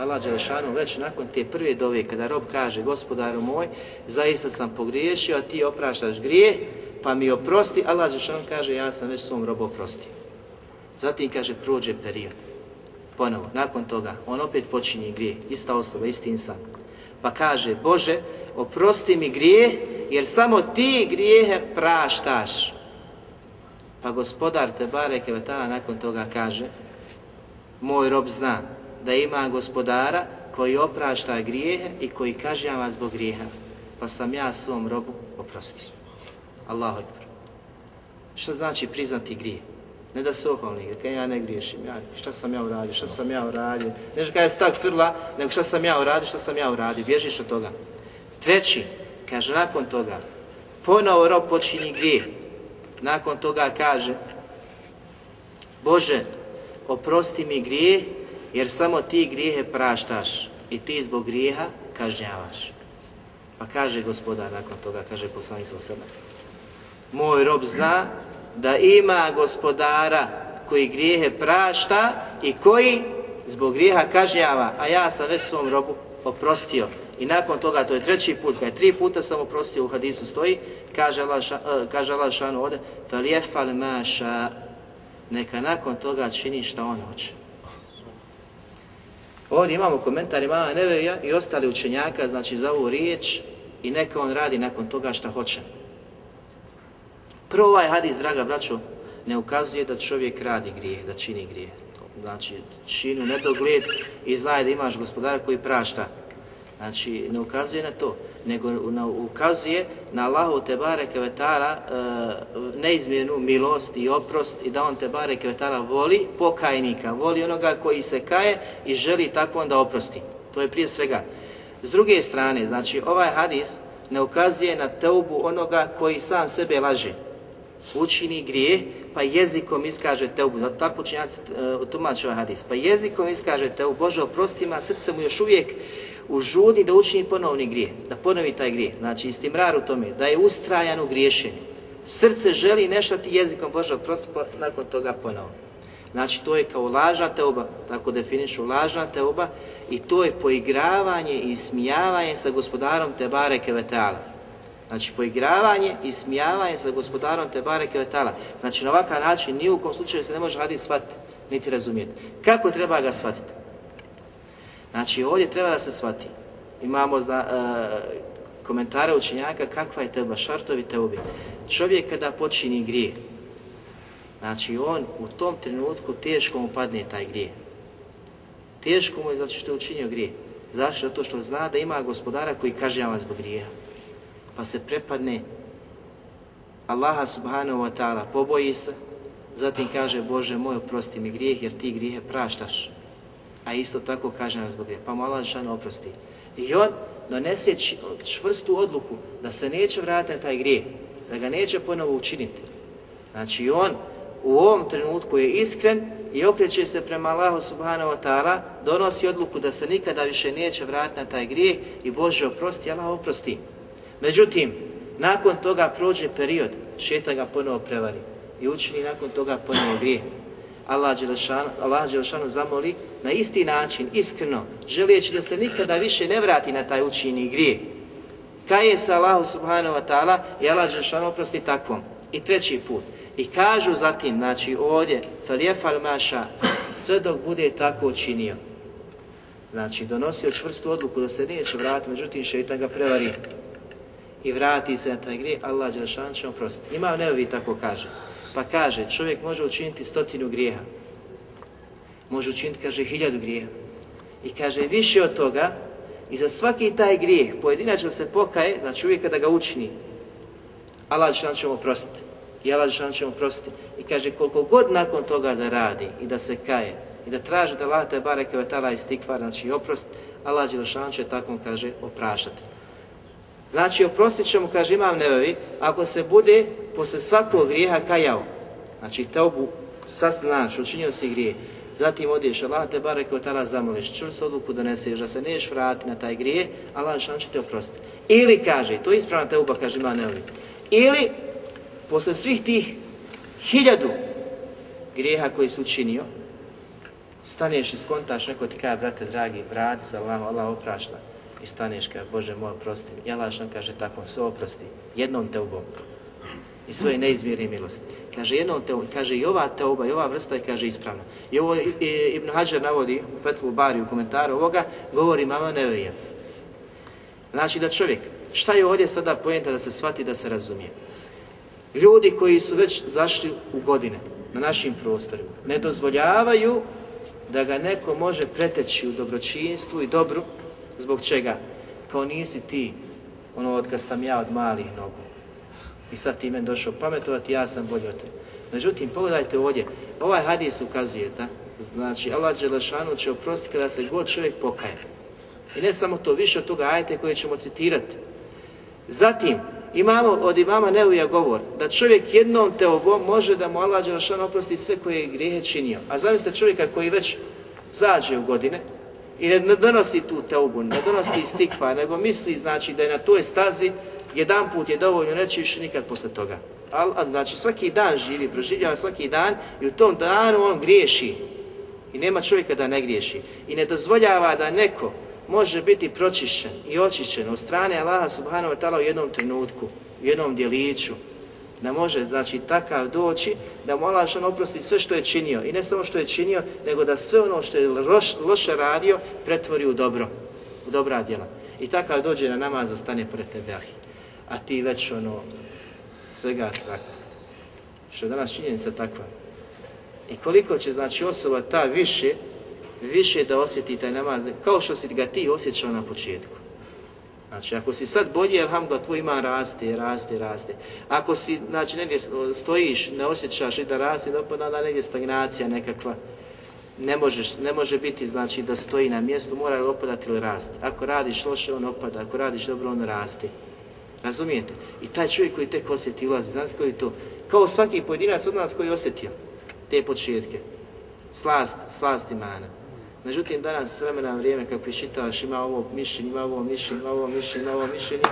Speaker 2: Allah Đelešanu već nakon te prve dove, kada rob kaže, gospodaru moj, zaista sam pogriješio, a ti opraštaš grije, pa mi oprosti, Allah Đelešanu kaže, ja sam već svom robu oprostio. Zatim kaže, prođe period. Ponovo, nakon toga, on opet počinje grije, ista osoba, isti insan. Pa kaže, Bože, oprosti mi grije, jer samo ti grijehe praštaš. Pa gospodar te bareke vetala nakon toga kaže, moj rob zna, da ima gospodara koji oprašta grijehe i koji kažnjava zbog grijeha. Pa sam ja svom robu oprostio. Allahu ekber. Šta znači priznati grije? Ne da se ohvalni, kaj ja ne griješim, ja, šta sam ja uradio, šta sam ja uradio. Ne kaže kada je stak firla, nego šta sam ja uradio, šta sam ja uradio, bježiš od toga. Treći, kaže nakon toga, ponovo rob počini grije. Nakon toga kaže, Bože, oprosti mi grije jer samo ti grijehe praštaš i ti zbog grijeha kažnjavaš. Pa kaže gospodar nakon toga, kaže poslanik sa sebe. Moj rob zna da ima gospodara koji grijehe prašta i koji zbog grijeha kažnjava, a ja sam već svom robu oprostio. I nakon toga, to je treći put, kada je tri puta sam oprostio u hadisu stoji, kaže Allah, ša, uh, kaže Allah šanu ovdje, فَلْيَفَلْ مَا Neka nakon toga čini šta on hoće. Ovdje imamo komentar imama Neveja i ostali učenjaka, znači za ovu riječ i neka on radi nakon toga šta hoće. Prvo ovaj hadis, draga braćo, ne ukazuje da čovjek radi grije, da čini grije. Znači, činu nedogled i znaje da imaš gospodara koji prašta. Znači, ne ukazuje na to, nego na, ukazuje na Allahu te bareke vetara e, neizmjernu milost i oprost i da on te bareke vetara voli pokajnika, voli onoga koji se kaje i želi tako onda oprosti. To je prije svega. S druge strane, znači, ovaj hadis ne ukazuje na teubu onoga koji sam sebe laže učini grije, pa jezikom iskaže teubu. Zato tako učinjaci e, tumače ovaj hadis. Pa jezikom iskaže teubu. Bože, oprosti ima, srce mu još uvijek u žudi da učini ponovni grije, da ponovi taj grije. Znači, istimrar u tome, da je ustrajan u griješenju. Srce želi nešati jezikom, Bože, prosto pa nakon toga ponovo. Znači, to je kao lažna teoba, tako definišu lažna teoba i to je poigravanje i smijavanje sa gospodarom Tebare Kevetala. Znači, poigravanje i smijavanje sa gospodarom Tebare Kevetala. Znači, na ovakav način ni u kom slučaju se ne može hadis shvatiti, niti razumijeti. Kako treba ga shvatiti? Znači, ovdje treba da se shvati. Imamo za, uh, e, komentare učenjaka kakva je teba, šartovi teubi. Čovjek kada počini grije, znači on u tom trenutku teško mu padne taj grije. Teško mu je zato što je učinio grije. Zašto? Zato što zna da ima gospodara koji kaže vam zbog grijeha pa se prepadne Allaha subhanahu wa ta'ala, poboji se, zatim kaže Bože moj, oprosti mi grijeh jer ti grijehe praštaš. A isto tako kaže nam zbog grijeha, pa mu Allah Žešanu oprosti. I on donese čvrstu odluku da se neće vratiti na taj grijeh, da ga neće ponovo učiniti. Znači on u ovom trenutku je iskren i okreće se prema Allahu subhanahu wa ta'ala, donosi odluku da se nikada više neće vratiti na taj grijeh i Bože oprosti, Allah oprosti. Međutim, nakon toga prođe period, šeta ga ponovo prevari i učini nakon toga ponovo grije. Allah Đelešanu, Allah Đelešanu zamoli na isti način, iskreno, želijeći da se nikada više ne vrati na taj učini grije. Kaje se Allahu subhanahu wa ta'ala i Allah Žešan oprosti takvom. I treći put. I kažu zatim, znači ovdje, falijefal maša, sve dok bude tako učinio. Znači, donosio čvrstu odluku da se neće vratiti, međutim, šeitan ga prevari i vrati se na taj grije, Allah Đelšan će oprostiti. Ima neovi tako kaže. Pa kaže, čovjek može učiniti stotinu grijeha. Može učiniti, kaže, hiljadu grijeha. I kaže, više od toga, i za svaki taj grijeh pojedinačno se pokaje, znači uvijek kada ga učini, Allah Žešan će mu oprostiti. I Allah Žešan će mu oprostiti. I kaže, koliko god nakon toga da radi i da se kaje, i da traži da Allah te bareke vetala istikvar, znači oprost, Allah Đelšan će takvom, kaže, oprašati. Znači, oprostit ćemo, kaže Imam Nevevi, ako se bude posle svakog grijeha kajao. Znači, te obu, sad znaš, učinio si grije. Zatim odeš Allah te bare od tala zamoliš, čvrst odluku doneseš, da se neš vrati na taj grije, Allah šan će te oprostiti. Ili kaže, to je ispravna te uba, kaže ima neovi. ili posle svih tih hiljadu grijeha koji su učinio, staneš i skontaš, neko ti kaže, brate dragi, vrati se, Allah, Allah oprašla. i staneš kao, Bože moj, oprosti mi. Allah šan kaže tako, sve oprosti, jednom te ubom i svoje neizmjerne milosti. Kaže jedno te kaže i ova teuba i ova vrsta je kaže ispravna. I ovo Ibn Hajar navodi u Fethul Bari u komentaru ovoga, govori mama nevije. Znači da čovjek, šta je ovdje sada pojenta da se shvati da se razumije? Ljudi koji su već zašli u godine na našim prostorima, ne dozvoljavaju da ga neko može preteći u dobročinstvu i dobru Zbog čega? Kao nisi ti, ono od kad sam ja od malih nogu. I sad ti meni došao pametovati, ja sam bolji od tebe. Međutim, pogledajte ovdje, ovaj hadis ukazuje da, znači, Allah Đelešanu će oprostiti kada se god čovjek pokaje. I ne samo to, više od toga ajete koje ćemo citirati. Zatim, imamo od imama Neuja govor da čovjek jednom teobom može da mu Allah Đelešanu oprosti sve koje je grijehe činio. A zamislite čovjeka koji već zađe u godine, i ne, ne donosi tu teubu, ne donosi stikva, nego misli znači da je na toj stazi jedan put je dovoljno reći više nikad posle toga. Al, al, znači svaki dan živi, proživljava svaki dan i u tom danu on griješi. I nema čovjeka da ne griješi. I ne dozvoljava da neko može biti pročišćen i očišćen od strane Allaha subhanahu wa ta'ala u jednom trenutku, u jednom djeliću, Ne može, znači, takav doći, da mu Allah oprosti sve što je činio. I ne samo što je činio, nego da sve ono što je loš, loše radio, pretvori u dobro, u dobra djela. I takav dođe na namaz, zastane pred tebe, ahi. A ti već, ono, svega tako. Što je danas činjenica takva. I koliko će, znači, osoba ta više, više da osjeti taj namaz, kao što si ga ti osjećao na početku. Znači, ako si sad bolji, alhamdulillah, tvoj iman raste, raste, raste. Ako si, znači, negdje stojiš, ne osjećaš i da raste, da da negdje stagnacija nekakva, ne, možeš, ne može biti, znači, da stoji na mjestu, mora li opadati ili rasti. Ako radiš loše, on opada, ako radiš dobro, on raste. Razumijete? I taj čovjek koji tek osjeti ulazi, znači koji to, kao svaki pojedinac od nas koji osjetio te početke, slast, slast imana. Međutim, danas s vremena vrijeme kako iščitavaš ima ovo mišljenje, ima ovo mišljenje, ima ovo mišljenje, ima ovo mišljenje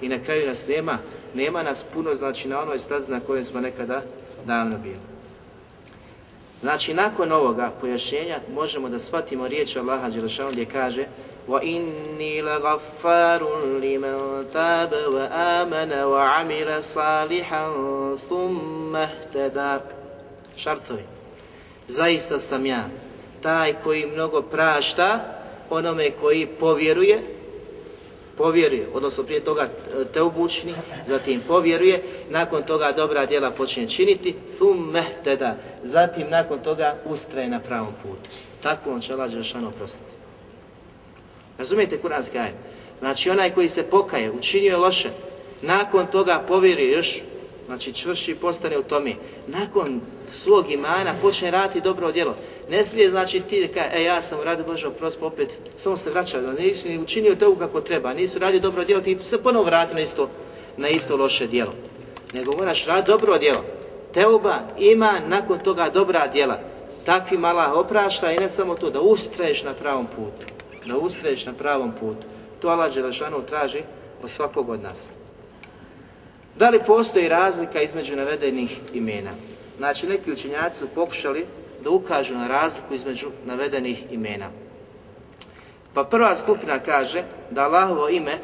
Speaker 2: i na kraju nas nema, nema nas puno, znači na onoj stazi na kojoj smo nekada davno bili. Znači, nakon ovoga pojašnjenja možemo da shvatimo riječ Allaha Đelešanu gdje kaže وَإِنِّي لَغَفَّارٌ لِمَنْ تَابَ وَآمَنَ وَعَمِلَ صَالِحًا ثُمَّ اهْتَدَى Šartovi. Zaista sam ja taj koji mnogo prašta onome koji povjeruje, povjeruje, odnosno prije toga e, te obučni, zatim povjeruje, nakon toga dobra djela počne činiti, thumme teda, zatim nakon toga ustraje na pravom putu. Tako on će Allah Đelšanu oprostiti. Razumijete kuranski ajet? Znači onaj koji se pokaje, učinio je loše, nakon toga povjeruje još, znači čvrši postane u tome, nakon svog imana počne raditi dobro djelo, Ne smije znači ti da e ja sam radio Bože oprost pa opet, samo se vraća, da nisi ni učinio to kako treba, nisu radio dobro djelo, ti se ponovo vrati na isto, na isto loše djelo. Nego moraš raditi dobro djelo. Teuba ima nakon toga dobra djela. Takvi mala oprašta i ne samo to, da ustraješ na pravom putu. Da ustraješ na pravom putu. To Allah Đelešanu traži od svakog od nas. Da li postoji razlika između navedenih imena? Znači, neki učenjaci su pokušali da ukažu na razliku između navedenih imena. Pa prva skupina kaže da Allahovo ime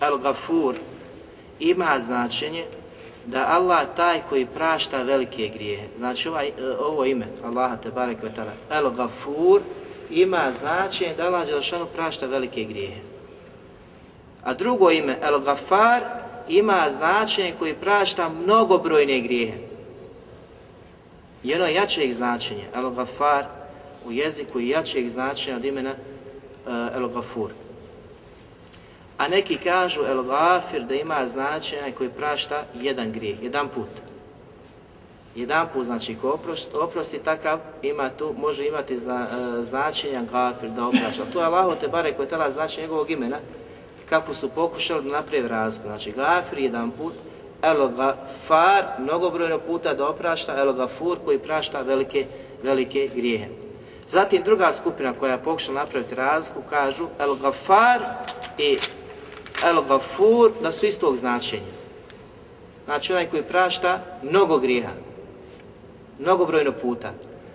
Speaker 2: El Gafur ima značenje da Allah taj koji prašta velike grijehe. Znači ovaj, e, ovo ime Allaha te barek vetala El Gafur ima značenje da Allah Đelšanu prašta velike grijehe. A drugo ime El Gafar ima značenje koji prašta mnogobrojne grijehe jedno jačeg značenja, El Gafar, u jeziku je jačeg značenja od imena eh, uh, El Gafur. A neki kažu El Gafir da ima značenja koji prašta jedan grijeh, jedan put. Jedan put, znači ko oprosti, oprosti takav, ima tu, može imati zna, uh, značenja Gafir da oprašta. To je Allaho te bare koje tela značenja njegovog imena, kako su pokušali da napravi razliku. Znači Gafir jedan put, El Gafar, mnogobrojno puta da oprašta, El Gafur koji prašta velike, velike grijehe. Zatim druga skupina koja je pokušala napraviti razliku kažu El Gafar i El Gafur da su istog značenja. Znači onaj koji prašta mnogo grijeha, mnogobrojno puta.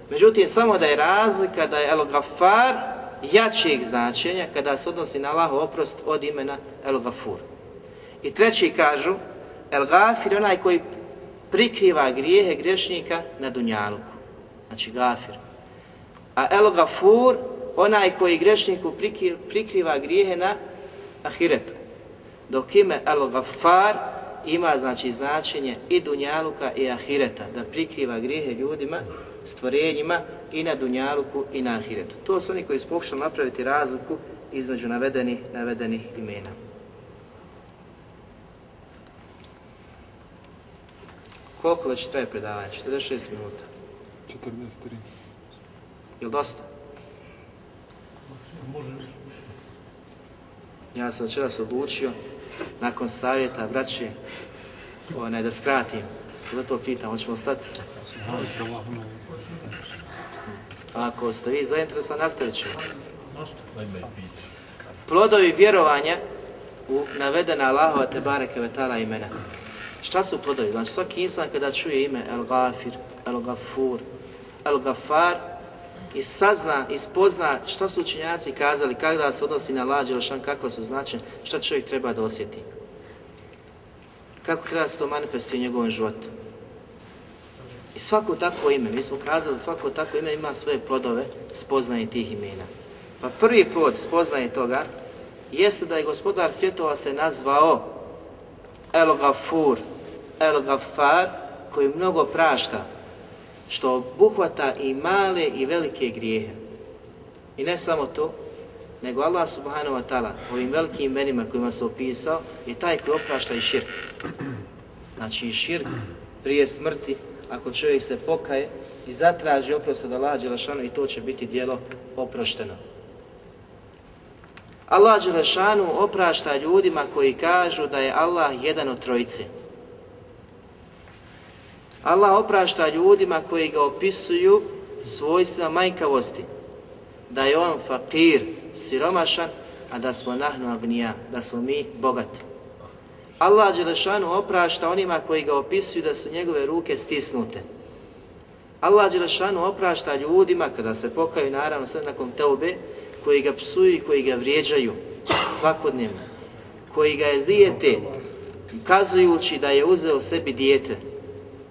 Speaker 2: Međutim, samo da je razlika da je El Gafar jačijeg značenja kada se odnosi na Allahu oprost od imena El Gafur. I treći kažu El gafir onaj koji prikriva grijehe grešnika na dunjaluku. Znači gafir. A el gafur onaj koji grešniku prikriva grijehe na ahiretu. Dok ime el gafar ima znači značenje i dunjaluka i ahireta. Da prikriva grijehe ljudima, stvorenjima i na dunjaluku i na ahiretu. To su oni koji su pokušali napraviti razliku između navedenih, navedenih imena. Koliko već traje predavanje? 46 minuta.
Speaker 3: 43.
Speaker 2: Je li dosta?
Speaker 3: Može
Speaker 2: Ja sam včera se odlučio, nakon savjeta, braće, onaj, da skratim. Zato pitam, hoćemo stati? Ako ste vi zainteresovani, nastavit ćemo. Plodovi vjerovanja u navedena Allahova te bareke vetala imena. Šta su plodovi? Znači svaki insan kada čuje ime El Gafir, El Gafur, El Gafar i sazna, ispozna šta su učenjaci kazali, kada se odnosi na lađe, šan, kakva su značen, šta čovjek treba da osjeti. Kako treba se to manifestuje u njegovom životu. I svako takvo ime, mi smo kazali da svako takvo ime ima svoje plodove spoznaje tih imena. Pa prvi plod spoznaje toga jeste da je gospodar svjetova se nazvao El Gafur, El Gaffar koji mnogo prašta, što obuhvata i male i velike grijehe. I ne samo to, nego Allah subhanahu wa ta'ala ovim velikim imenima kojima se opisao je taj koji oprašta i širk. Znači i širk prije smrti, ako čovjek se pokaje i zatraži oprost od Allah Đelešanu i to će biti dijelo oprošteno. Allah Đelešanu oprašta ljudima koji kažu da je Allah jedan od trojice. Allah oprašta ljudima koji ga opisuju svojstva majkavosti. Da je on fakir, siromašan, a da smo nahnu abnija, da smo mi bogati. Allah Đelešanu oprašta onima koji ga opisuju da su njegove ruke stisnute. Allah Đelešanu oprašta ljudima kada se pokaju naravno sve nakon teube, koji ga psuju i koji ga vrijeđaju svakodnevno, koji ga je zijete ukazujući da je uzeo sebi dijete,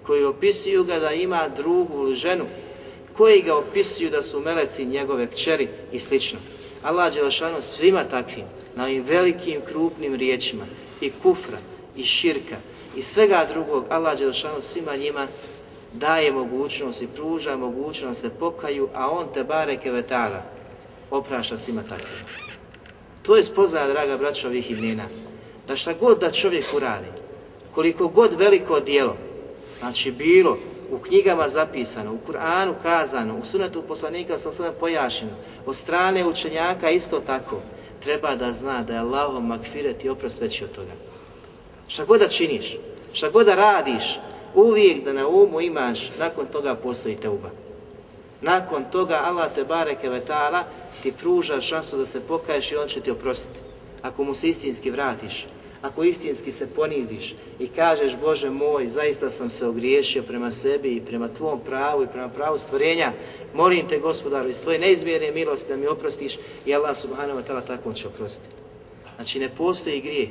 Speaker 2: koji opisuju ga da ima drugu ili ženu, koji ga opisuju da su meleci njegove kćeri i slično. Allah Đelešanu svima takvim, na ovim velikim, krupnim riječima, i kufra, i širka, i svega drugog, Allah Đelešanu svima njima daje mogućnost i pruža mogućnost se pokaju, a on te bareke vetala oprašta svima takvim. To je spoznaja, draga braća, ovih imena. Da šta god da čovjek uradi, koliko god veliko dijelo, znači bilo u knjigama zapisano, u Kur'anu kazano, u sunetu poslanika sa sve pojašnjeno, od strane učenjaka isto tako, treba da zna da je Allahom makfiret i oprost veći od toga. Šta god da činiš, šta god da radiš, uvijek da na umu imaš, nakon toga postoji teuba. Nakon toga Allah te bareke vetala ti pruža šansu da se pokaješ i on će ti oprostiti. Ako mu se istinski vratiš, ako istinski se poniziš i kažeš Bože moj, zaista sam se ogriješio prema sebi i prema Tvom pravu i prema pravu stvorenja, molim te gospodaru iz Tvoje neizmjerne milosti da mi oprostiš i Allah subhanahu wa ta'ala tako će oprostiti. Znači ne postoji grije,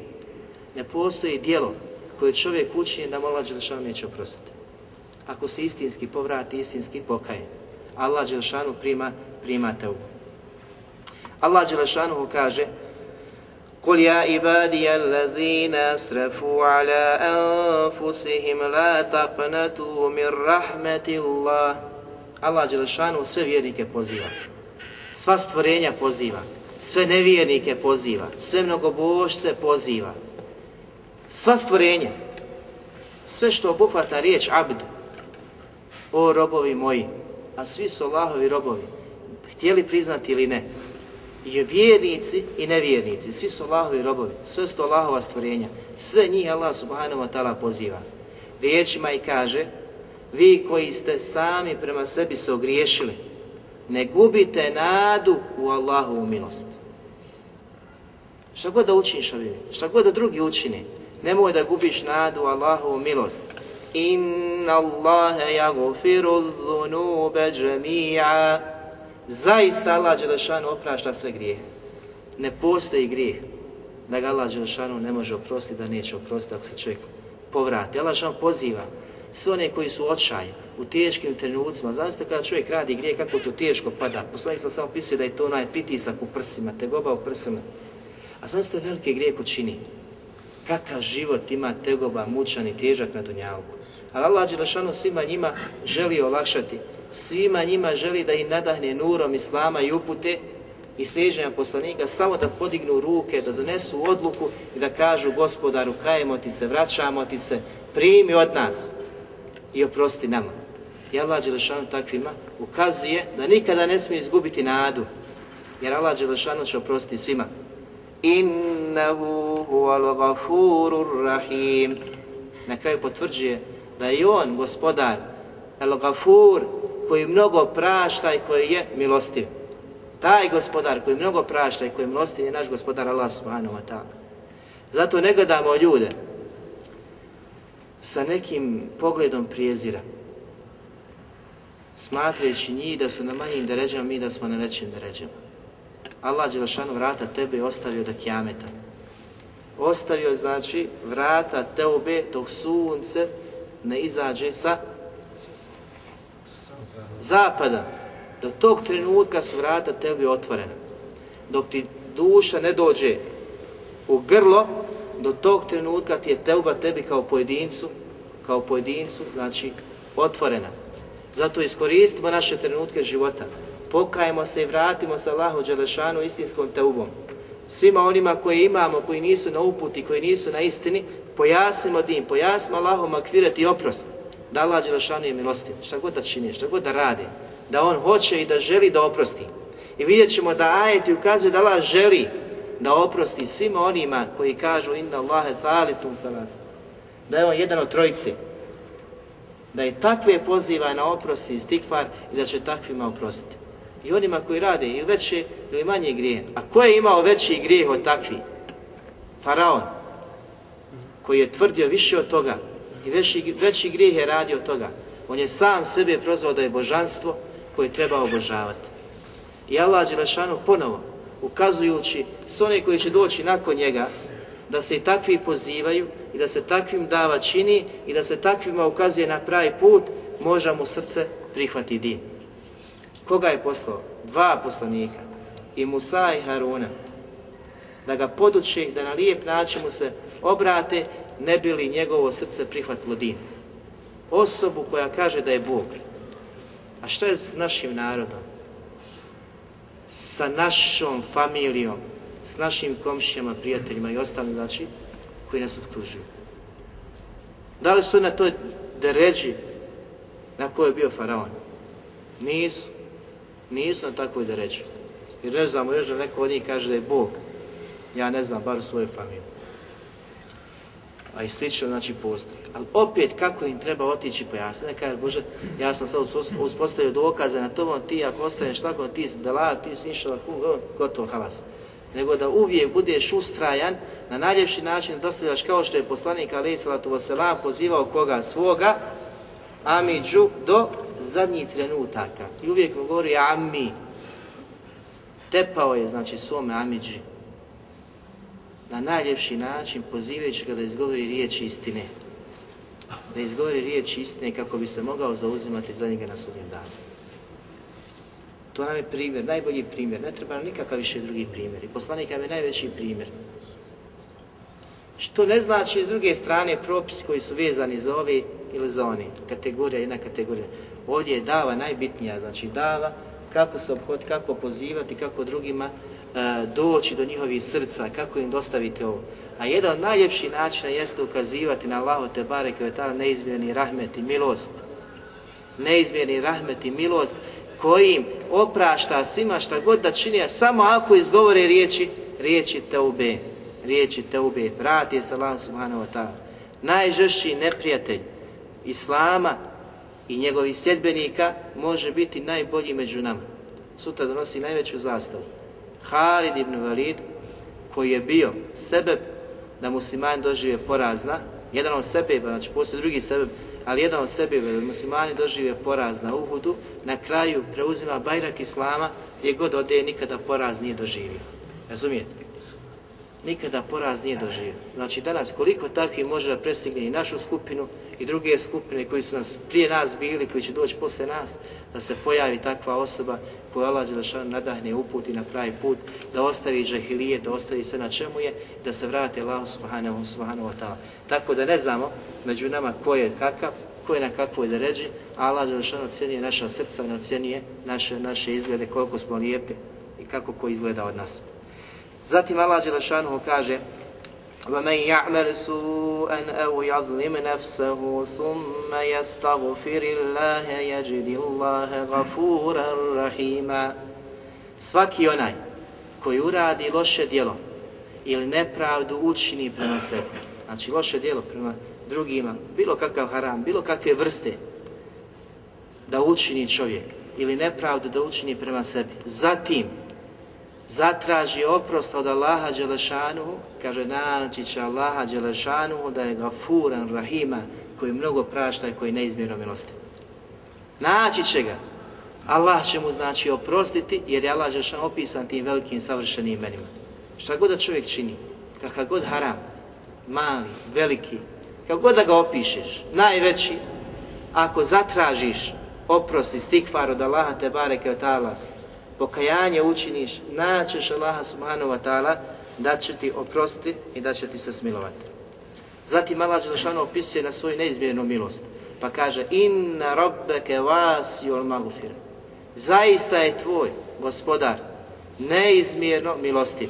Speaker 2: ne postoji dijelo koje čovjek učinje da mu Allah Đelšanu neće oprostiti. Ako se istinski povrati, istinski pokaje, Allah Đelšanu prima, prima te Allah Đelešanu kaže قل يا عبادي الذين أسرفوا على أنفسهم لا تقنطوا من رحمة الله Allah Đelešanu sve vjernike poziva, sva stvorenja poziva, sve nevjernike poziva, sve mnogobožce poziva, sva stvorenja, sve što obuhvata riječ abd, o robovi moji, a svi su Allahovi robovi, htjeli priznati ili ne, i vjernici i nevjernici, svi su Allahovi robovi, sve su Allahova stvorenja, sve njih Allah subhanahu wa ta'ala poziva. Riječima i kaže, vi koji ste sami prema sebi se ogriješili, ne gubite nadu u Allahovu milost. Šta god da učiniš, šta god da drugi učini, nemoj da gubiš nadu u Allahovu milost. Inna Allahe jagufiru dhunube džemija Zaista Allah Đelešanu oprašta sve grijehe. Ne postoji grijeh da ga Allah Đelešanu ne može oprostiti, da neće oprostiti ako se čovjek povrati. Allah Đelešanu poziva sve one koji su očaj u teškim trenucima. Zamislite kada čovjek radi grije, kako to teško pada. Poslanik sam samo pisao da je to onaj pritisak u prsima, tegoba u prsima. A zamislite velike grije ko čini. Kakav život ima tegoba, mučan i težak na dunjavku. Ali Allah Đelešanu svima njima želi olakšati svima njima želi da ih nadahne nurom Islama i upute i sliđenja poslanika samo da podignu ruke, da donesu odluku i da kažu gospodaru kajemo ti se, vraćamo ti se, primi od nas i oprosti nama. I Allah Đelešanu takvima ukazuje da nikada ne smije izgubiti nadu, jer Allah Đelešanu će oprostiti svima. Innahu huwal gafurur rahim. Na kraju potvrđuje da je on, gospodar, el gafur, koji mnogo prašta i koji je milostiv. Taj gospodar koji mnogo prašta i koji milostiv je naš gospodar Allah subhanahu wa ta'ala. Zato ne gledamo ljude sa nekim pogledom prijezira, smatrajući njih da su na manjim deređama, mi da smo na većim deređama. Allah Đelešanu vrata tebe je ostavio do kjameta. Ostavio, znači, vrata teube dok sunce ne izađe sa zapada. Do tog trenutka su vrata tebi otvorena. Dok ti duša ne dođe u grlo, do tog trenutka ti je teuba tebi kao pojedincu, kao pojedincu, znači, otvorena. Zato iskoristimo naše trenutke života. Pokajemo se i vratimo se Allahu Đelešanu istinskom teubom. Svima onima koji imamo, koji nisu na uputi, koji nisu na istini, pojasnimo din, pojasnimo Allahom akviret i oprost. Da Allah Đelešanu je milostiv, šta god da čini, šta god da radi. Da On hoće i da želi da oprosti. I vidjet ćemo da ajeti ukazuju da Allah želi da oprosti svima onima koji kažu inna Allahe thalithu thalas. Da je On jedan od trojice. Da je takve poziva na oprosti i stikvar i da će takvima oprostiti. I onima koji rade ili veće ili manje grije. A ko je imao veći grijeh od takvi? Faraon. Koji je tvrdio više od toga. I veći, veći grijeh je radio od toga. On je sam sebe prozvao da je božanstvo koje treba obožavati. I Allah Đelešanu ponovo, ukazujući s one koji će doći nakon njega, da se i takvi pozivaju i da se takvim dava čini i da se takvima ukazuje na pravi put, možda mu srce prihvati din. Koga je poslao? Dva poslanika. I Musa i Haruna. Da ga poduči, da na lijep način mu se obrate, ne bi li njegovo srce prihvatilo din. Osobu koja kaže da je Bog. A što je s našim narodom? Sa našom familijom, s našim komšijama, prijateljima i ostalim, znači, koji nas okružuju. Da li su na toj deređi na kojoj je bio faraon? Nisu. Nisu na takvoj deređi. Jer ne znamo još da neko od njih kaže da je Bog. Ja ne znam, bar u svojoj familiji. A i slično, znači, postoji. Ali opet, kako im treba otići pojasniti? neka kaže, Bože, ja sam sad uspostavio dokaze na tom, ti ako ostaneš tako, ti si dala, ti si išla, gotovo, halas. Nego da uvijek budeš ustrajan, na najljepši način dostavljaš kao što je poslanik Ali Salatu Voselam pozivao koga svoga, Amidžu, do zadnjih trenutaka. I uvijek mu govori Ami. Tepao je, znači, svome Amidži na najljepši način pozivajući ga da izgovori riječi istine. Da izgovori riječi istine kako bi se mogao zauzimati za njega na sudnjem danu. To nam je primjer, najbolji primjer. Ne treba nam nikakav više drugi primjer. I poslanik nam je najveći primjer. Što ne znači s druge strane propisi koji su vezani za ove ili za one. Kategorija, jedna kategorija. Ovdje je dava najbitnija, znači dava kako se obhod, kako pozivati, kako drugima E, doći do njihovih srca, kako im dostaviti ovo. A jedan od najljepših načina jeste ukazivati na Allahu te bareke je neizmjerni rahmet i milost. Neizmjerni rahmet i milost kojim oprašta svima šta god da čini, samo ako izgovore riječi, riječi teube, riječi teube, vrati se Allah subhanahu wa ta'ala. Najžešći neprijatelj Islama i njegovih sljedbenika može biti najbolji među nama. Sutra donosi najveću zastavu. Halid ibn Valid koji je bio sebe znači, da muslimani dožive porazna, jedan od sebe, znači postoji drugi sebe, ali jedan od sebe da muslimani dožive poraz na Uhudu, na kraju preuzima bajrak Islama, gdje god ode, nikada poraz nije doživio. Razumijete? Nikada poraz nije doživio. Znači danas koliko takvi može da prestigne i našu skupinu i druge skupine koji su nas prije nas bili, koji će doći posle nas, da se pojavi takva osoba koju Allah Đelešanu nadahne uputi na pravi put, da ostavi žahilije, da ostavi sve na čemu je, da se vrati Allah subhanahu, subhanahu wa ta'ala. Tako da ne znamo među nama ko je kakav, ko je na kakvoj deređi, a Allah Đelešanu ocjenije naša srca, ne ocjenije naše, naše izglede, koliko smo lijepi i kako ko izgleda od nas. Zatim Allah Đelešanu kaže ومن يعمل سوءا أو يظلم نفسه ثم يستغفر الله يجد الله غفورا رحيما Svaki onaj koji uradi loše djelo ili nepravdu učini prema sebi, znači loše djelo prema drugima, bilo kakav haram, bilo kakve vrste da učini čovjek ili nepravdu da učini prema sebi, zatim zatraži oprost od Allaha Đelešanuhu, kaže naći će Allaha Đelešanuhu da je gafuran, rahima, koji mnogo prašta i koji neizmjerno milosti. Naći će ga. Allah će mu znači oprostiti jer je Allah Đelešan opisan tim velikim savršenim imenima. Šta god da čovjek čini, kakav god haram, mali, veliki, kako god da ga opišeš, najveći, ako zatražiš oprost i stikvar od Allaha te bareke od pokajanje učiniš, naćeš Allaha subhanahu wa ta'ala da će ti oprosti i da će ti se smilovati. Zatim Allah Đelešanu opisuje na svoju neizmjernu milost, pa kaže Inna rabbeke vas jol magufir. Zaista je tvoj gospodar neizmjerno milostiv.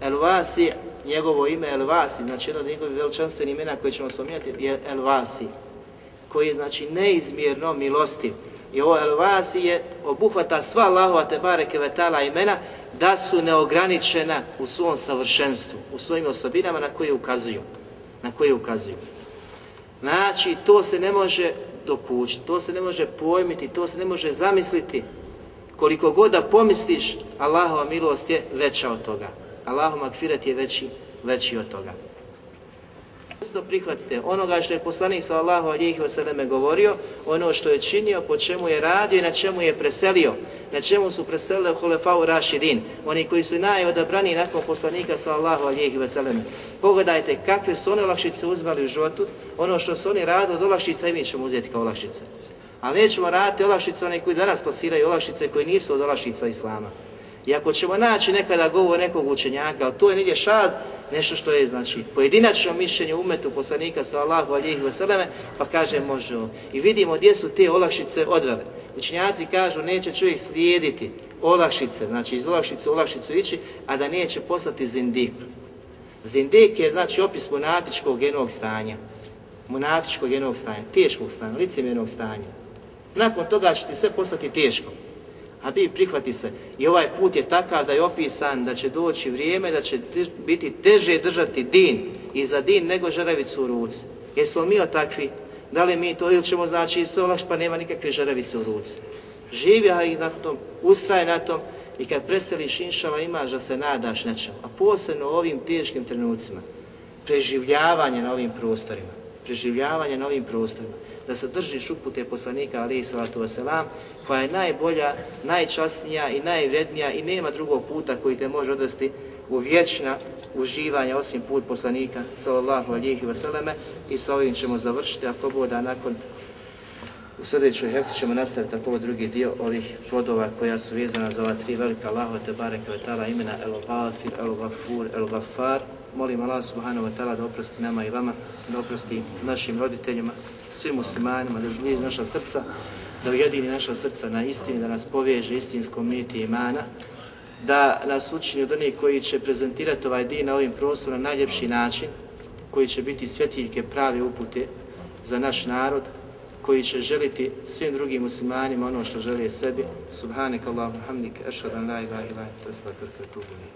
Speaker 2: El vasi, njegovo ime El vasi, znači jedno od njegovih veličanstvenih imena koje ćemo spominjati je El vasi, koji je znači neizmjerno milostiv. I ovo El Vasije obuhvata sva Allahova Tebare bareke vetala imena da su neograničena u svom savršenstvu, u svojim osobinama na koje ukazuju. Na koje ukazuju. Znači, to se ne može dokućiti, to se ne može pojmiti, to se ne može zamisliti. Koliko god da pomisliš, Allahova milost je veća od toga. Allahov makfirat je veći, veći od toga. Isto prihvatite onoga što je poslanik sa Allahu alijih vseleme govorio, ono što je činio, po čemu je radio i na čemu je preselio, na čemu su preselili Hulefau Rašidin, oni koji su najodabrani nakon poslanika sa Allahu alijih vseleme. Pogledajte kakve su one olakšice uzmali u životu, ono što su oni radili od olakšica i mi ćemo uzeti kao olakšice. Ali nećemo raditi olakšice one koji danas plasiraju olakšice koji nisu od olakšica Islama. I ako ćemo naći nekada govor nekog učenjaka, ali to je negdje šaz, nešto što je znači pojedinačno mišljenje umetu poslanika sallallahu alejhi ve selleme, pa kaže može. I vidimo gdje su te olakšice odvele. Učinjaci kažu neće čovjek slijediti olakšice, znači iz olakšice u olakšicu ići, a da neće postati zindik. Zindik je znači opis monatičkog jednog stanja. Monatičkog jednog stanja, teškog stanja, licemjernog stanja. Nakon toga će ti sve postati teško. Habib prihvati se. I ovaj put je takav da je opisan da će doći vrijeme da će biti teže držati din i za din nego žaravicu u ruci. Jesmo mi o takvi? Da li mi to ili ćemo znači se olakš pa nema nikakve žaravice u ruci. Živi i na tom, ustraje na tom i kad preseliš inšala imaš da se nadaš nečemu. A posebno u ovim teškim trenucima. Preživljavanje na ovim prostorima. Preživljavanje na ovim prostorima da se držiš upute poslanika alaihi salatu wasalam, koja je najbolja, najčasnija i najvrednija i nema drugog puta koji te može odvesti u vječna uživanja osim put poslanika sallallahu alaihi wasalame i sa ovim ćemo završiti, ako boda nakon u sljedećoj hefti ćemo nastaviti tako drugi dio ovih plodova koja su vezana za ova tri velika Allahova te bareke imena El Gafir, El Gafur, El Gafar. Molim Allah subhanahu wa ta'ala da oprosti nama i vama, da oprosti našim roditeljima, svim muslimanima, da zbliži naša srca, da ujedini naša srca na istini, da nas poveže istinskom niti imana, da nas učini od onih koji će prezentirati ovaj din na ovim prostorom na najljepši način, koji će biti svjetiljke prave upute za naš narod, koji će želiti svim drugim muslimanima ono što želi sebi. Subhanak Allahumma hamdika, ashhadu an la ilaha illa anta, astaghfiruka wa atubu.